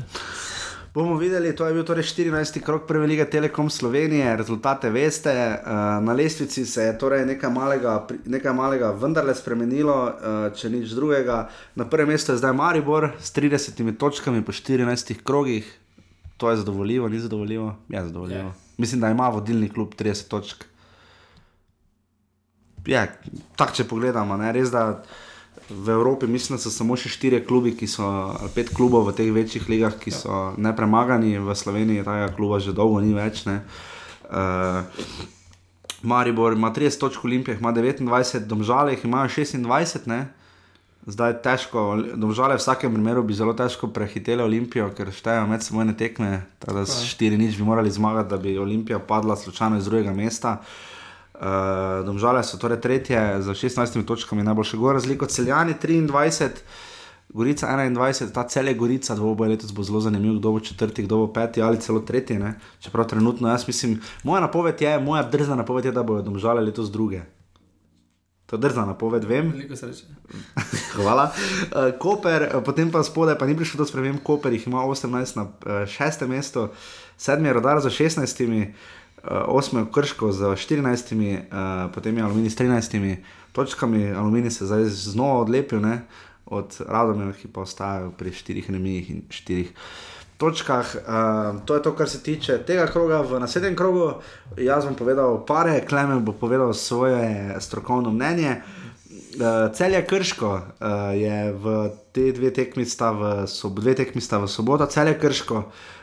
Bomo videli, to je bil torej 14. krok prve lige Telekom Slovenije, rezultate veste. Uh, na lestvici se je torej nekaj malega, nekaj malega vendarle spremenilo, uh, če nič drugega. Na prvem mestu je zdaj Maribor s 30 točkami po 14 krogih. To je zadovoljivo, ni zadovoljivo? Je zadovoljivo. Mislim, da ima vodilni klub 30 točk. Je, tako če pogledamo, ne, res da v Evropi mislim, da so samo še štirje klubi, ki so, ali pet klubov v teh večjih ligah, ki so nepremagani, v Sloveniji tega kluba že dolgo ni več. Ne. Uh, Maribor ima 30 točk, Olimpija jih ima 29, Domžale jih imajo 26. Ne. Zdaj je težko, domžale v vsakem primeru bi zelo težko prehitele Olimpijo, ker štejejo med sebojne tekme. Tako da s 4 nič bi morali zmagati, da bi Olimpija padla slučajno iz drugega mesta. Uh, domžale so torej tretje z 16 točkami, najboljše gor razliko, celjani 23. Gorica 21, ta cel je Gorica, dvoboj letos bo zelo zanimiv, kdo bo četrti, kdo bo peti ali celo tretji. Ne? Čeprav trenutno jaz mislim, moja napoved je, moja drzna napoved je, da bodo domžale letos druge. To je drzna napoved, vem. Veliko sreče. Hvala. Uh, Koper, eh, potem pa spodaj, pa ni prišlo do sprememb, Koper jih ima 18 na uh, šestem mestu, sedmi je rodar za 16, uh, osmi je Krško z 14, uh, potem je Aluminij s 13 točkami, Aluminij se zdaj znova odlepil ne, od Radomira, ki pa ostajajo pri štirih remijih in štirih. Točkah, uh, to je to, kar se tiče tega kroga. V naslednjem krogu jaz bom povedal pare, Klemen bo povedal svoje strokovno mnenje. Uh, Celje Krško uh, je v te dve tekmi, sta v, sob, dve tekmi sta v soboto, Celje Krško. Uh,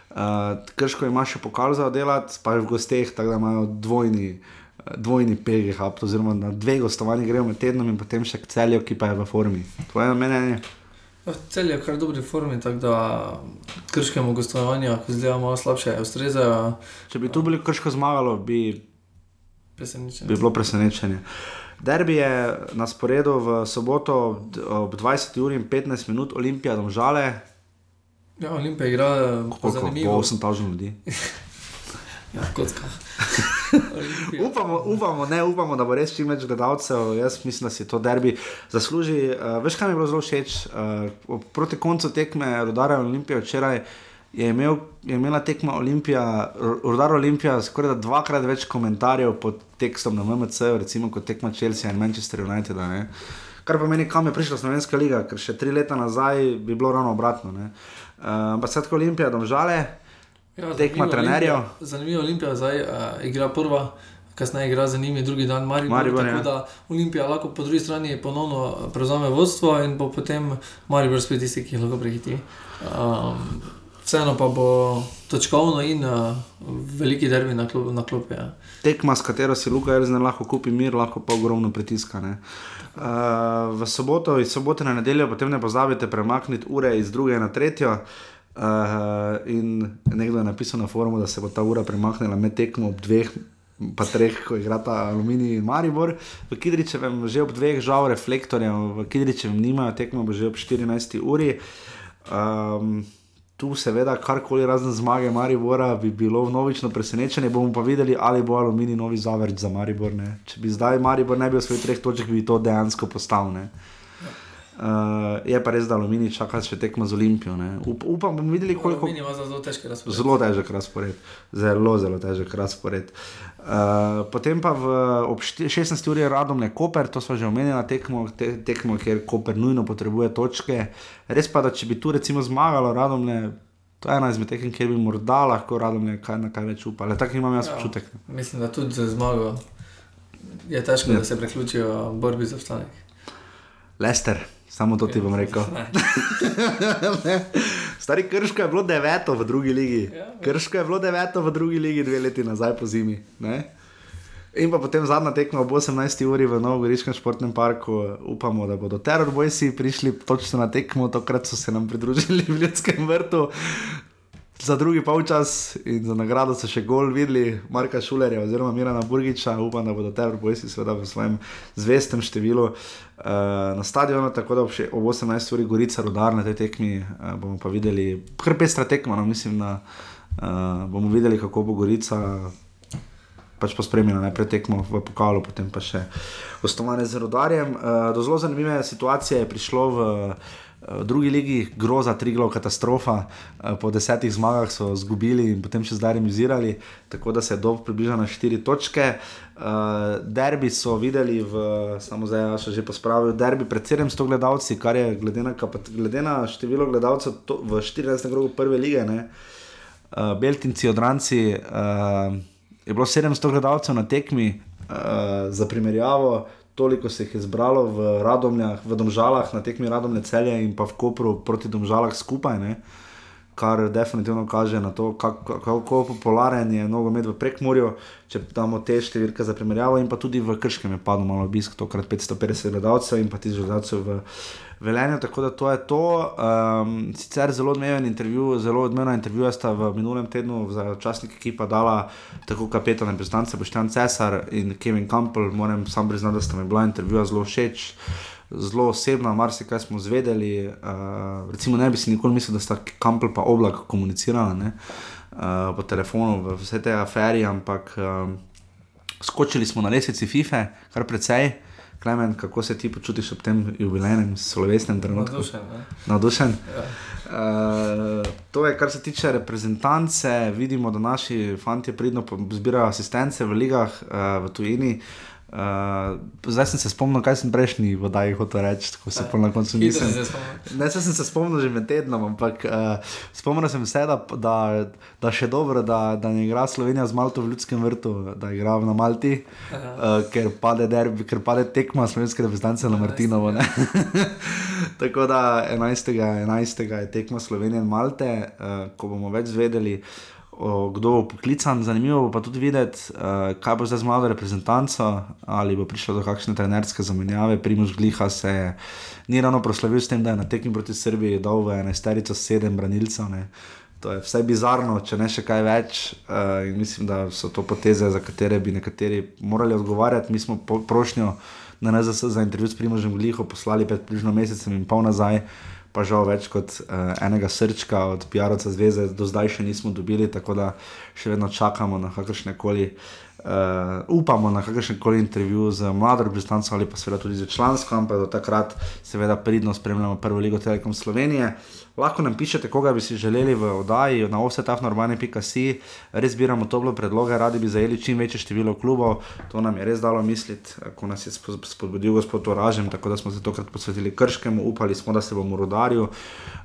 Krško ima še pokal za oddelati, pa je v gosteh, tako da imajo dvojni, uh, dvojni pegih, oziroma na dve gostovanji grejo med tednom in potem še k celju, ki pa je v formi. Tvoje mnenje? Ja, Cel je kar dobri formi, tako da krškemu gostovanju, ko zdaj malo slabše, ustrezajo. Če bi tu bili krško zmagalo, bi, bi bilo presenečenje. Derbi je na sporedu v soboto ob 20 uri in 15 minut, Olimpija, domžale, Ja, Olimpija igra po koliko, po zanimivo. 8000 ljudi. Ja, kocka. upamo, upamo, ne upamo, da bo res čim več gledalcev. Jaz mislim, da si to derbi zasluži. Uh, veš, kaj mi je bilo zelo všeč? Uh, proti koncu tekme Rudara Olimpije včeraj. Je, imel, je imela tekma Olimpija, Rudar Olimpija, skoraj da dvakrat več komentarjev pod tekstom na MMC, recimo kot tekma Chelsea in Manchester United. Ne? Kar pomeni, kam je prišla Slovenska liga, ker še tri leta nazaj bi bilo ravno obratno. ne. Uh, Ampak uh, Olimpija, domžale, Ja, tekma trenerjev. Zanimivo, Olimpija zdaj uh, igra prva, kasneje igra za njimi drugi dan Maribor. Maribor, tako ja. da Olimpija lahko po drugi strani ponovno prevzame vodstvo in bo potem Maribor spet tisti, ki jih lahko prehiti. Um, vseeno pa bo točkovno in uh, veliki derbi na, klop, na klopi. Ja. tekma, s katero si Luka Erzner lahko kupi mir, lahko pa ogromno pritiska. ne. Uh, v soboto, iz sobote na nedeljo, potem ne pozabite premakniti ure iz druge na tretjo. Uh, in nekdo je napisal na forumu, da se bo ta ura premaknila med tekmo ob dveh, pa treh, ko igrata Aluminij in Maribor. V Kidričevem že ob dveh, žal reflektorjev, v Kidričevem nimajo tekmo, bo že ob 14. uri. Um, tu seveda karkoli razen zmage Maribora bi bilo vnovično presenečenje, bomo pa videli, ali bo Aluminij novi zavrč za Maribor. Ne. Če bi zdaj Maribor ne bil v svojih treh točkah, bi to dejansko postal. Ne. Uh, je pa res, da Aluminij čaka še tekmo z Olimpijo. ne. Up, upam, bomo videli, koliko. Zelo težke razprave. Zelo težek razpored, zelo, zelo težek razpored. Uh, potem pa v, ob šti- 16. uri je radom ne Koper, to smo že omenili, tekmo, te, tekmo, kjer Koper nujno potrebuje točke. Res pa, da če bi tu recimo zmagalo radom ne. To je ena izmed tekem, kjer bi morda lahko radom ne kaj, na kaj več upali. Tako imam jaz Ja. občutek. Mislim, da tudi za zmago je težko, Ja. da se priključijo borbi za obstanek. Lester, samo to ti bom rekel. Ne. Stari Krško je bilo deveto v drugi ligi. Krško je bilo deveto v drugi ligi dve leti nazaj po zimi. Ne? In pa potem zadnja tekma ob 18. uri v Novogoriškem športnem parku. Upamo, da bodo terorbojci prišli točno na tekmo, tokrat so se nam pridružili v Ljudskem vrtu. Za drugi polčas in za nagrado so še gol videli Marka Šulerja oziroma Mirana Burgiča. Upam, da bodo terorbojci seveda v svojem zvestem številu uh, na stadionu, tako da ob, še, ob 18. uri Gorica rodar na tej tekmi uh, bomo pa videli, kar pestra tekma, no, mislim, da uh, bomo videli, kako bo Gorica pač pospremljena najprej tekmo v pokalu, potem pa še gostovanje z rodarjem. Uh, do zelo zanimive situacije je prišlo v uh, V drugi ligi groza, triglav, katastrofa, Eh, po desetih zmagah so izgubili in potem še zdaj remisirali, tako da se je dob približal na štiri točke. Uh, derbi so videli, v, samo zdaj ja še že pospravil, derbi pred 700 gledalci, kar je glede na, glede na število gledalcev to, v 14. krogu prve lige. Ne, Beltinci, odranci, je bilo 700 gledalcev na tekmi, uh, za primerjavo, toliko se jih je zbralo v Radomljah, v Domžalah, na tekmi Radomlje celje in pa v Kopru proti Domžalah skupaj. Ne. Kar definitivno kaže na to, kako, kako popularen je nogomet v Prekmorju, če damo te številke za primerjavo, in pa tudi v Krškem je padlo malo obisk, tokrat 550 gledalcev in pa 1000 gledalcev v Velenju. Tako da to je to. Um, sicer zelo odmeven intervju, zelo odmevna intervjuja sta v minulem tednu za časnik ekipa dala tako kapetan reprezentance Boštjan Cesar in Kevin Campbell. Moram sam priznati, da sta mi bila intervjuja zelo všeč zelo osebna, marsikaj smo zvedeli. Uh, recimo, ne bi si nikoli mislil, da sta Kampel pa oblak komunicirala ne, uh, po telefonu v vse te afere, ampak um, skočili smo na lesici FIFA, kar precej. Klemen, kako se ti počutiš ob tem jubilejnem, slovesnem trenutku? Navdušen. Ja. Uh, to je, kar se tiče reprezentance. Vidimo, da naši fanti pridno zbirajo asistence v ligah, uh, v tujini. Uh, Uh, zdaj sem se spomnil, kaj sem prejšnji vodaj hotel reči, tako se pa na koncu nisem. Ne, sem se spomnil že med tednom, ampak uh, spomnil sem se, da, da, da še dobro, da, da ne igra Slovenija z Malto v ljudskem vrtu, da igra na Malti, uh, ker, pade derbi, ker pade tekma slovenske reprezentance na Martinovo. tako da 11. 11. je tekma Slovenije in Malte, uh, ko bomo več zvedeli o, kdo bo poklican. Zanimivo bo pa tudi videti, uh, kaj bo zdaj z mlado reprezentanco, ali bo prišlo do kakšne trenerske zamenjave. Primož Gliha se je ni ravno proslavil s tem, da je na tekmi proti Srbiji dal v enesterico sedem branilcev. Ne. To je vse bizarno, če ne še kaj več. Uh, mislim, da so to poteze, za katere bi nekateri morali odgovarjati. Mi smo prošnjo na NZS za intervju s Primožem Gliho poslali pred približno mesecem in pol nazaj pa žal več kot uh, enega srčka od PR-ovca zveze, do zdaj še nismo dobili, tako da še vedno čakamo na kakršne koli. Uh, upamo na kakršen koli intervju z mlado reprezentanco ali pa seveda tudi z člansko, ampak do takrat seveda pridno spremljamo prvo ligo Telekom Slovenije. Uh, Lahko nam pišete, koga bi si želeli v oddaji na offsetafnormane.si, res zbiramo toplo predloge, radi bi zajeli čim večje število klubov. To nam je res dalo misliti, ko nas je spodbudil gospod Oražem, tako da smo se tokrat posvetili Krškemu, upali smo, da se bomo rodarili.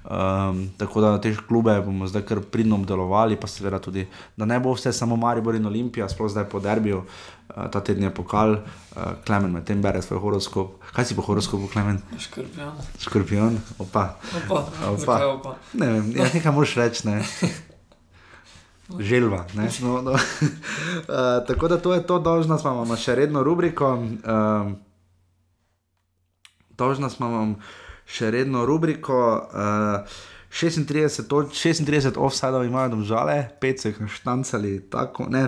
Um, tako da te klube bomo zdaj kar pridno obdelovali, pa seveda tudi, da ne bo vse samo Maribor in Olimpija, sploh zdaj po derbiju. Uh, ta teden je pokal, uh, Klemen med tem bere svoj horoskop. Kaj si po horoskopu, Klemen? Škorpion. Škorpion, opa. Opa. opa. opa. Ne vem, ja, nekaj moš reči, ne. Želva. Ne? No, no. uh, tako da to je to, dolžna smo vam še redno rubriko. Uh, dolžna smo vam še redno rubriko. Uh, 36, 36 offsajdov imajo domžale, 5 so jih naštancali, tako, ne,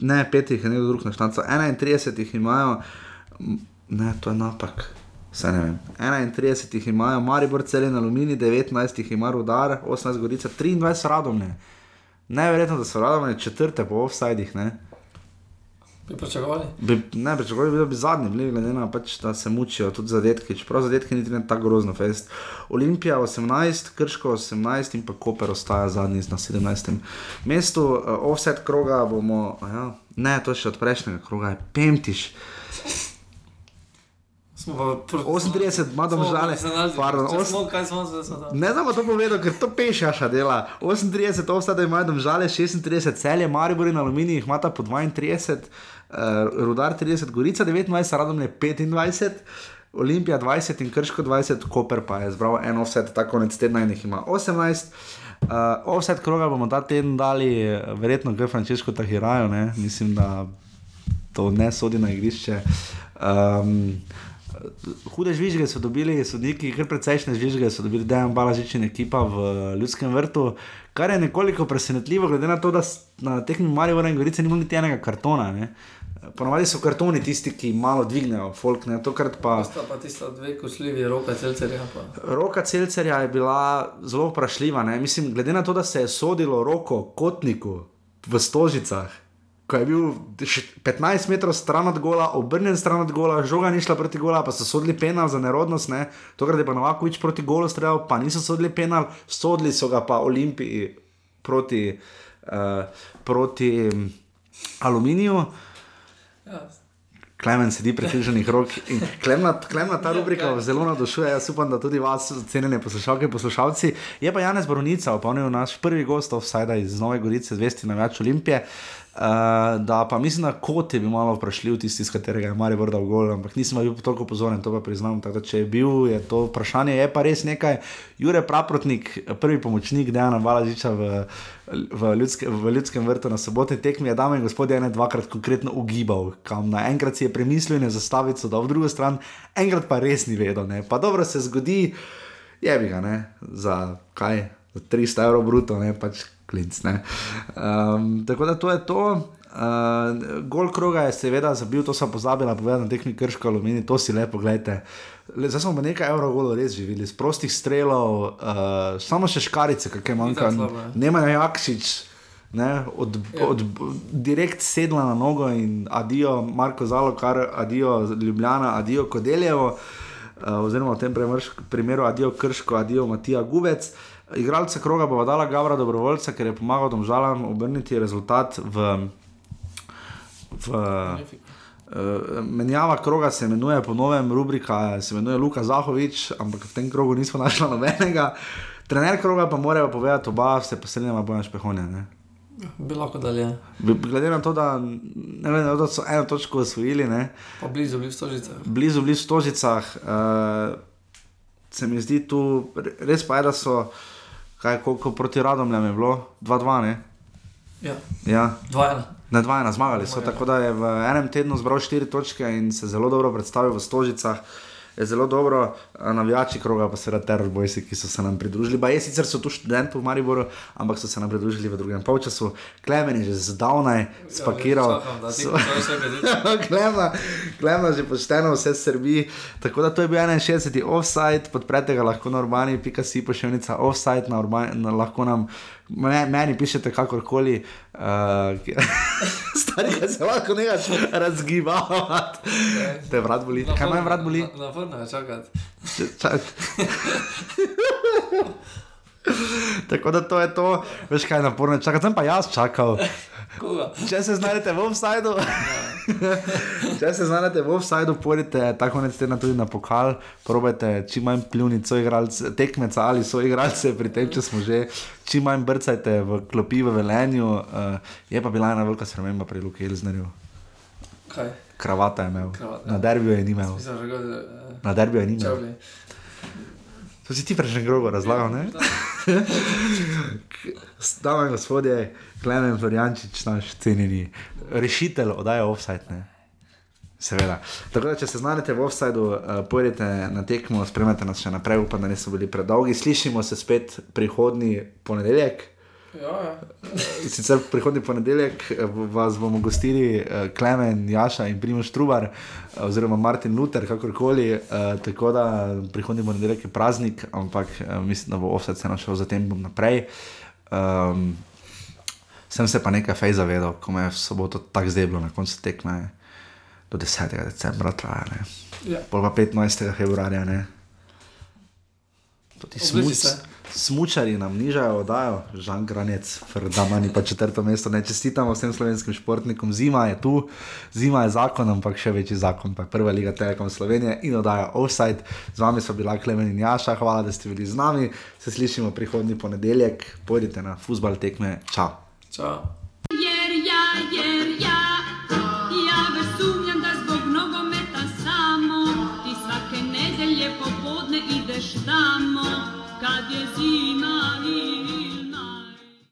ne, 5 jih je nekdo drug naštancal, 31 jih imajo, ne, to je napak. Vse ne vem. 31 jih imajo, Maribor celi na Alumini, 19 jih ima Rudar, 18 Gorica, 23 Radomne. Najverjetno, da so Radomne četrte po offsajdih, ne. Bi pričakovali? Bi, ne, pričakovali bi, da bi zadnji bili, glede na to, pač, da se mučijo tudi zadetki. Čeprav zadetki niti ne tako grozno fest. Olimpija 18, Krško 18 in pa Koper ostaja zadnji na 17. mestu. Uh, offset kroga bomo, ja, ne, to je še od prejšnjega kroga, je Pemtiš. 38, imamo žale. Ne znam to povedati, ker to pešaša dela. 38, ostade imajo žale, 36, celje, Maribor in Aluminij jih imata po 32, uh, Rudar 30, Gorica 29, Radom je 25. Olimpija 20 in Krško 20, Koper pa je zbral en offset, tako konec tedna in jih ima 18. Uh, offset kroga bomo ta teden dali, verjetno, gre Frančiško Tahirajo, ne? mislim, da to ne sodi na igrišče. Um, hude žvižge so dobili, sodniki, kar precejšnje žvižge so dobili, da je Balažič in ekipa v ljudskem vrtu, kar je nekoliko presenetljivo, glede na to, da na tehnični Marijo Gorice ni bilo niti enega kartona. Ne. Ponovadi so kartoni tisti, ki malo dvignejo, folk ne. Tokrat pa. Sta pa tista dve košljivi, roka celcerja. Pa. Roka celcerja je bila zelo vprašljiva, ne. Mislim, glede na to, da se je sodilo roko kotniku v stožicah ko je bil še 15 metrov stran od gola, obrnjen stran od gola, žoga ni šla proti gola, pa so sodili penal za nerodnost, ne? tokrat je pa Novakovič proti golu streljal, pa niso sodili penal, sodili so ga pa Olimpiji proti, uh, proti mm, Aluminiju. Ja. Klemen sedi prekriženih rok in klemna, klemna ta rubrika vas zelo navdušuje. Jaz upam, da tudi vas, cenjene poslušalke in poslušalci. Je pa Janez Borovnica, opomnil naš prvi gost, vsaj iz Nove Gorice, zvesti na več Olimpije. Uh, da pa mislim, da kot je bil malo vprašljiv, tisti, iz katerega je Marijo vrtal gol, ampak nisem bil toliko pozoren, to pa priznam. Tako da, če je bil, je to vprašanje, je pa res nekaj. Jure Praprotnik, prvi pomočnik Dejana Valažiča v, v, ljudske, v ljudskem vrtu na sobotni tekmi, je dame in gospodje ene dvakrat konkretno ugibal, kam na enkrat si je premislil in je zastavico dal v drugo stran, enkrat pa res ni vedel. Ne. Pa dobro se zgodi, je bi ga, ne, za kaj, za 300 evrov bruto, ne pač klinc. Ne. Um, tako da to je to. Uh, gol kroga je seveda zabil, to sem pozabila povedati na tehni krško alumini, to si lepo gledajte. Le, zdaj smo pa nekaj evrov golo res živeli, z prostih strelov, uh, samo še škarice, kakšne manjka. Nema Jakšič, ne, od, od, direkt sedla na nogo in adijo Marko Zalo, kar adijo Ljubljana, adijo Kodeljevo, uh, oziroma v tem primeru adijo Krško, adijo Matija Gubec. Igralce kroga bo dala Gavra dobrovoljca, ker je pomagal domžalam obrniti rezultat v. v Uh, menjava kroga se imenuje po novem, rubrika se imenuje Luka Zahovič, ampak v tem krogu nismo našli nobenega. Trener kroga pa morajo povedati, oba se posrednja boja špehonja. Bi lahko dalje. Glede na to, da, ne vem, da so eno točko osvojili. Ne, pa blizu, blizu stožicah. Blizu, blizu stožicah. Uh, se mi zdi tu, res pa je, da so, kaj, koliko proti radomljam je bilo, 2-2. Ja. ja. 2-1. Na 2-1 zmagali so, tako da je v enem tednu zbral 4 točke in se zelo dobro predstavil v stožicah. Je zelo dobro, navijači kroga, pa seveda teror bojci, ki so se nam pridružili. Ba je sicer so tu študenti v Mariboru, ampak so se nam pridružili v drugem polčasu. Klemen je že zdavnaj spakiral. Klemen že pošteno vse srbi. Tako da to je bil 61. offside, podprete ga lahko na urbani, pika si pošiljnica offside, na urbani, na, lahko nam meni pišete kakorkoli, uh, stari, se lahko nekaj razgiba. Te vrat boli. Kaj imaš vrat boli? Na vrno, čakaj. Tako da to je to, veš kaj naporno, čakaj, sem pa jaz čakal. Koga? Če se znajdete v offsajdu, če se znajdete v offsajdu, pojdite tako konec tedna tudi na pokal, probajte čim manj soigralce, tekmeca ali soigralce, pri tem, če smo že, čim manj brcajte v klopi v velenju. Uh, je pa bila ena velika sprememba pri Luki Elznerju. Kaj? Kravata je imel, Kravat, na derbiju je imel. Mislim, že uh, Na derbiju je imel. čevlji. To si ti prejšnji grobo razlagal, ne? Dame in gospodje, Klemen Floriančič, naš cenjeni rešitelj, oddaja offside. Ne? Seveda. Tako da, če se znajdete v offsideu, uh, pojdite na tekmo, spremljate nas še naprej, upam, da niso bili predolgi. Slišimo se spet prihodni ponedeljek. Ja, ja. Sicer prihodni ponedeljek eh, vas bomo gostili uh, Klemen, Jaša in Primoš Trubar, uh, oziroma Martin Luther, kakorkoli. Tako da prihodni ponedeljek je praznik, ampak mislim, da bo offset se našel zatem bom naprej. Um, sem se pa nekaj fej zavedal, ko me je v soboto tako zdeblo na koncu tekme. Do 10. decembra traja. Ja. Pol pa 15. februarja. Tudi smuč, se. Smučari nam nižajo, oddajo, Žan Granec, Ferdamani pa četrto mesto. Ne čestitamo vsem slovenskim športnikom, zima je tu, zima je zakon, ampak še večji zakon, pa je prva liga Telekom Slovenije in oddaja Offside. Z vami so bila Klemen in Jaša, hvala, da ste bili z nami. Se slišimo prihodnji ponedeljek, pojdite na futbal tekme, čau. Čau.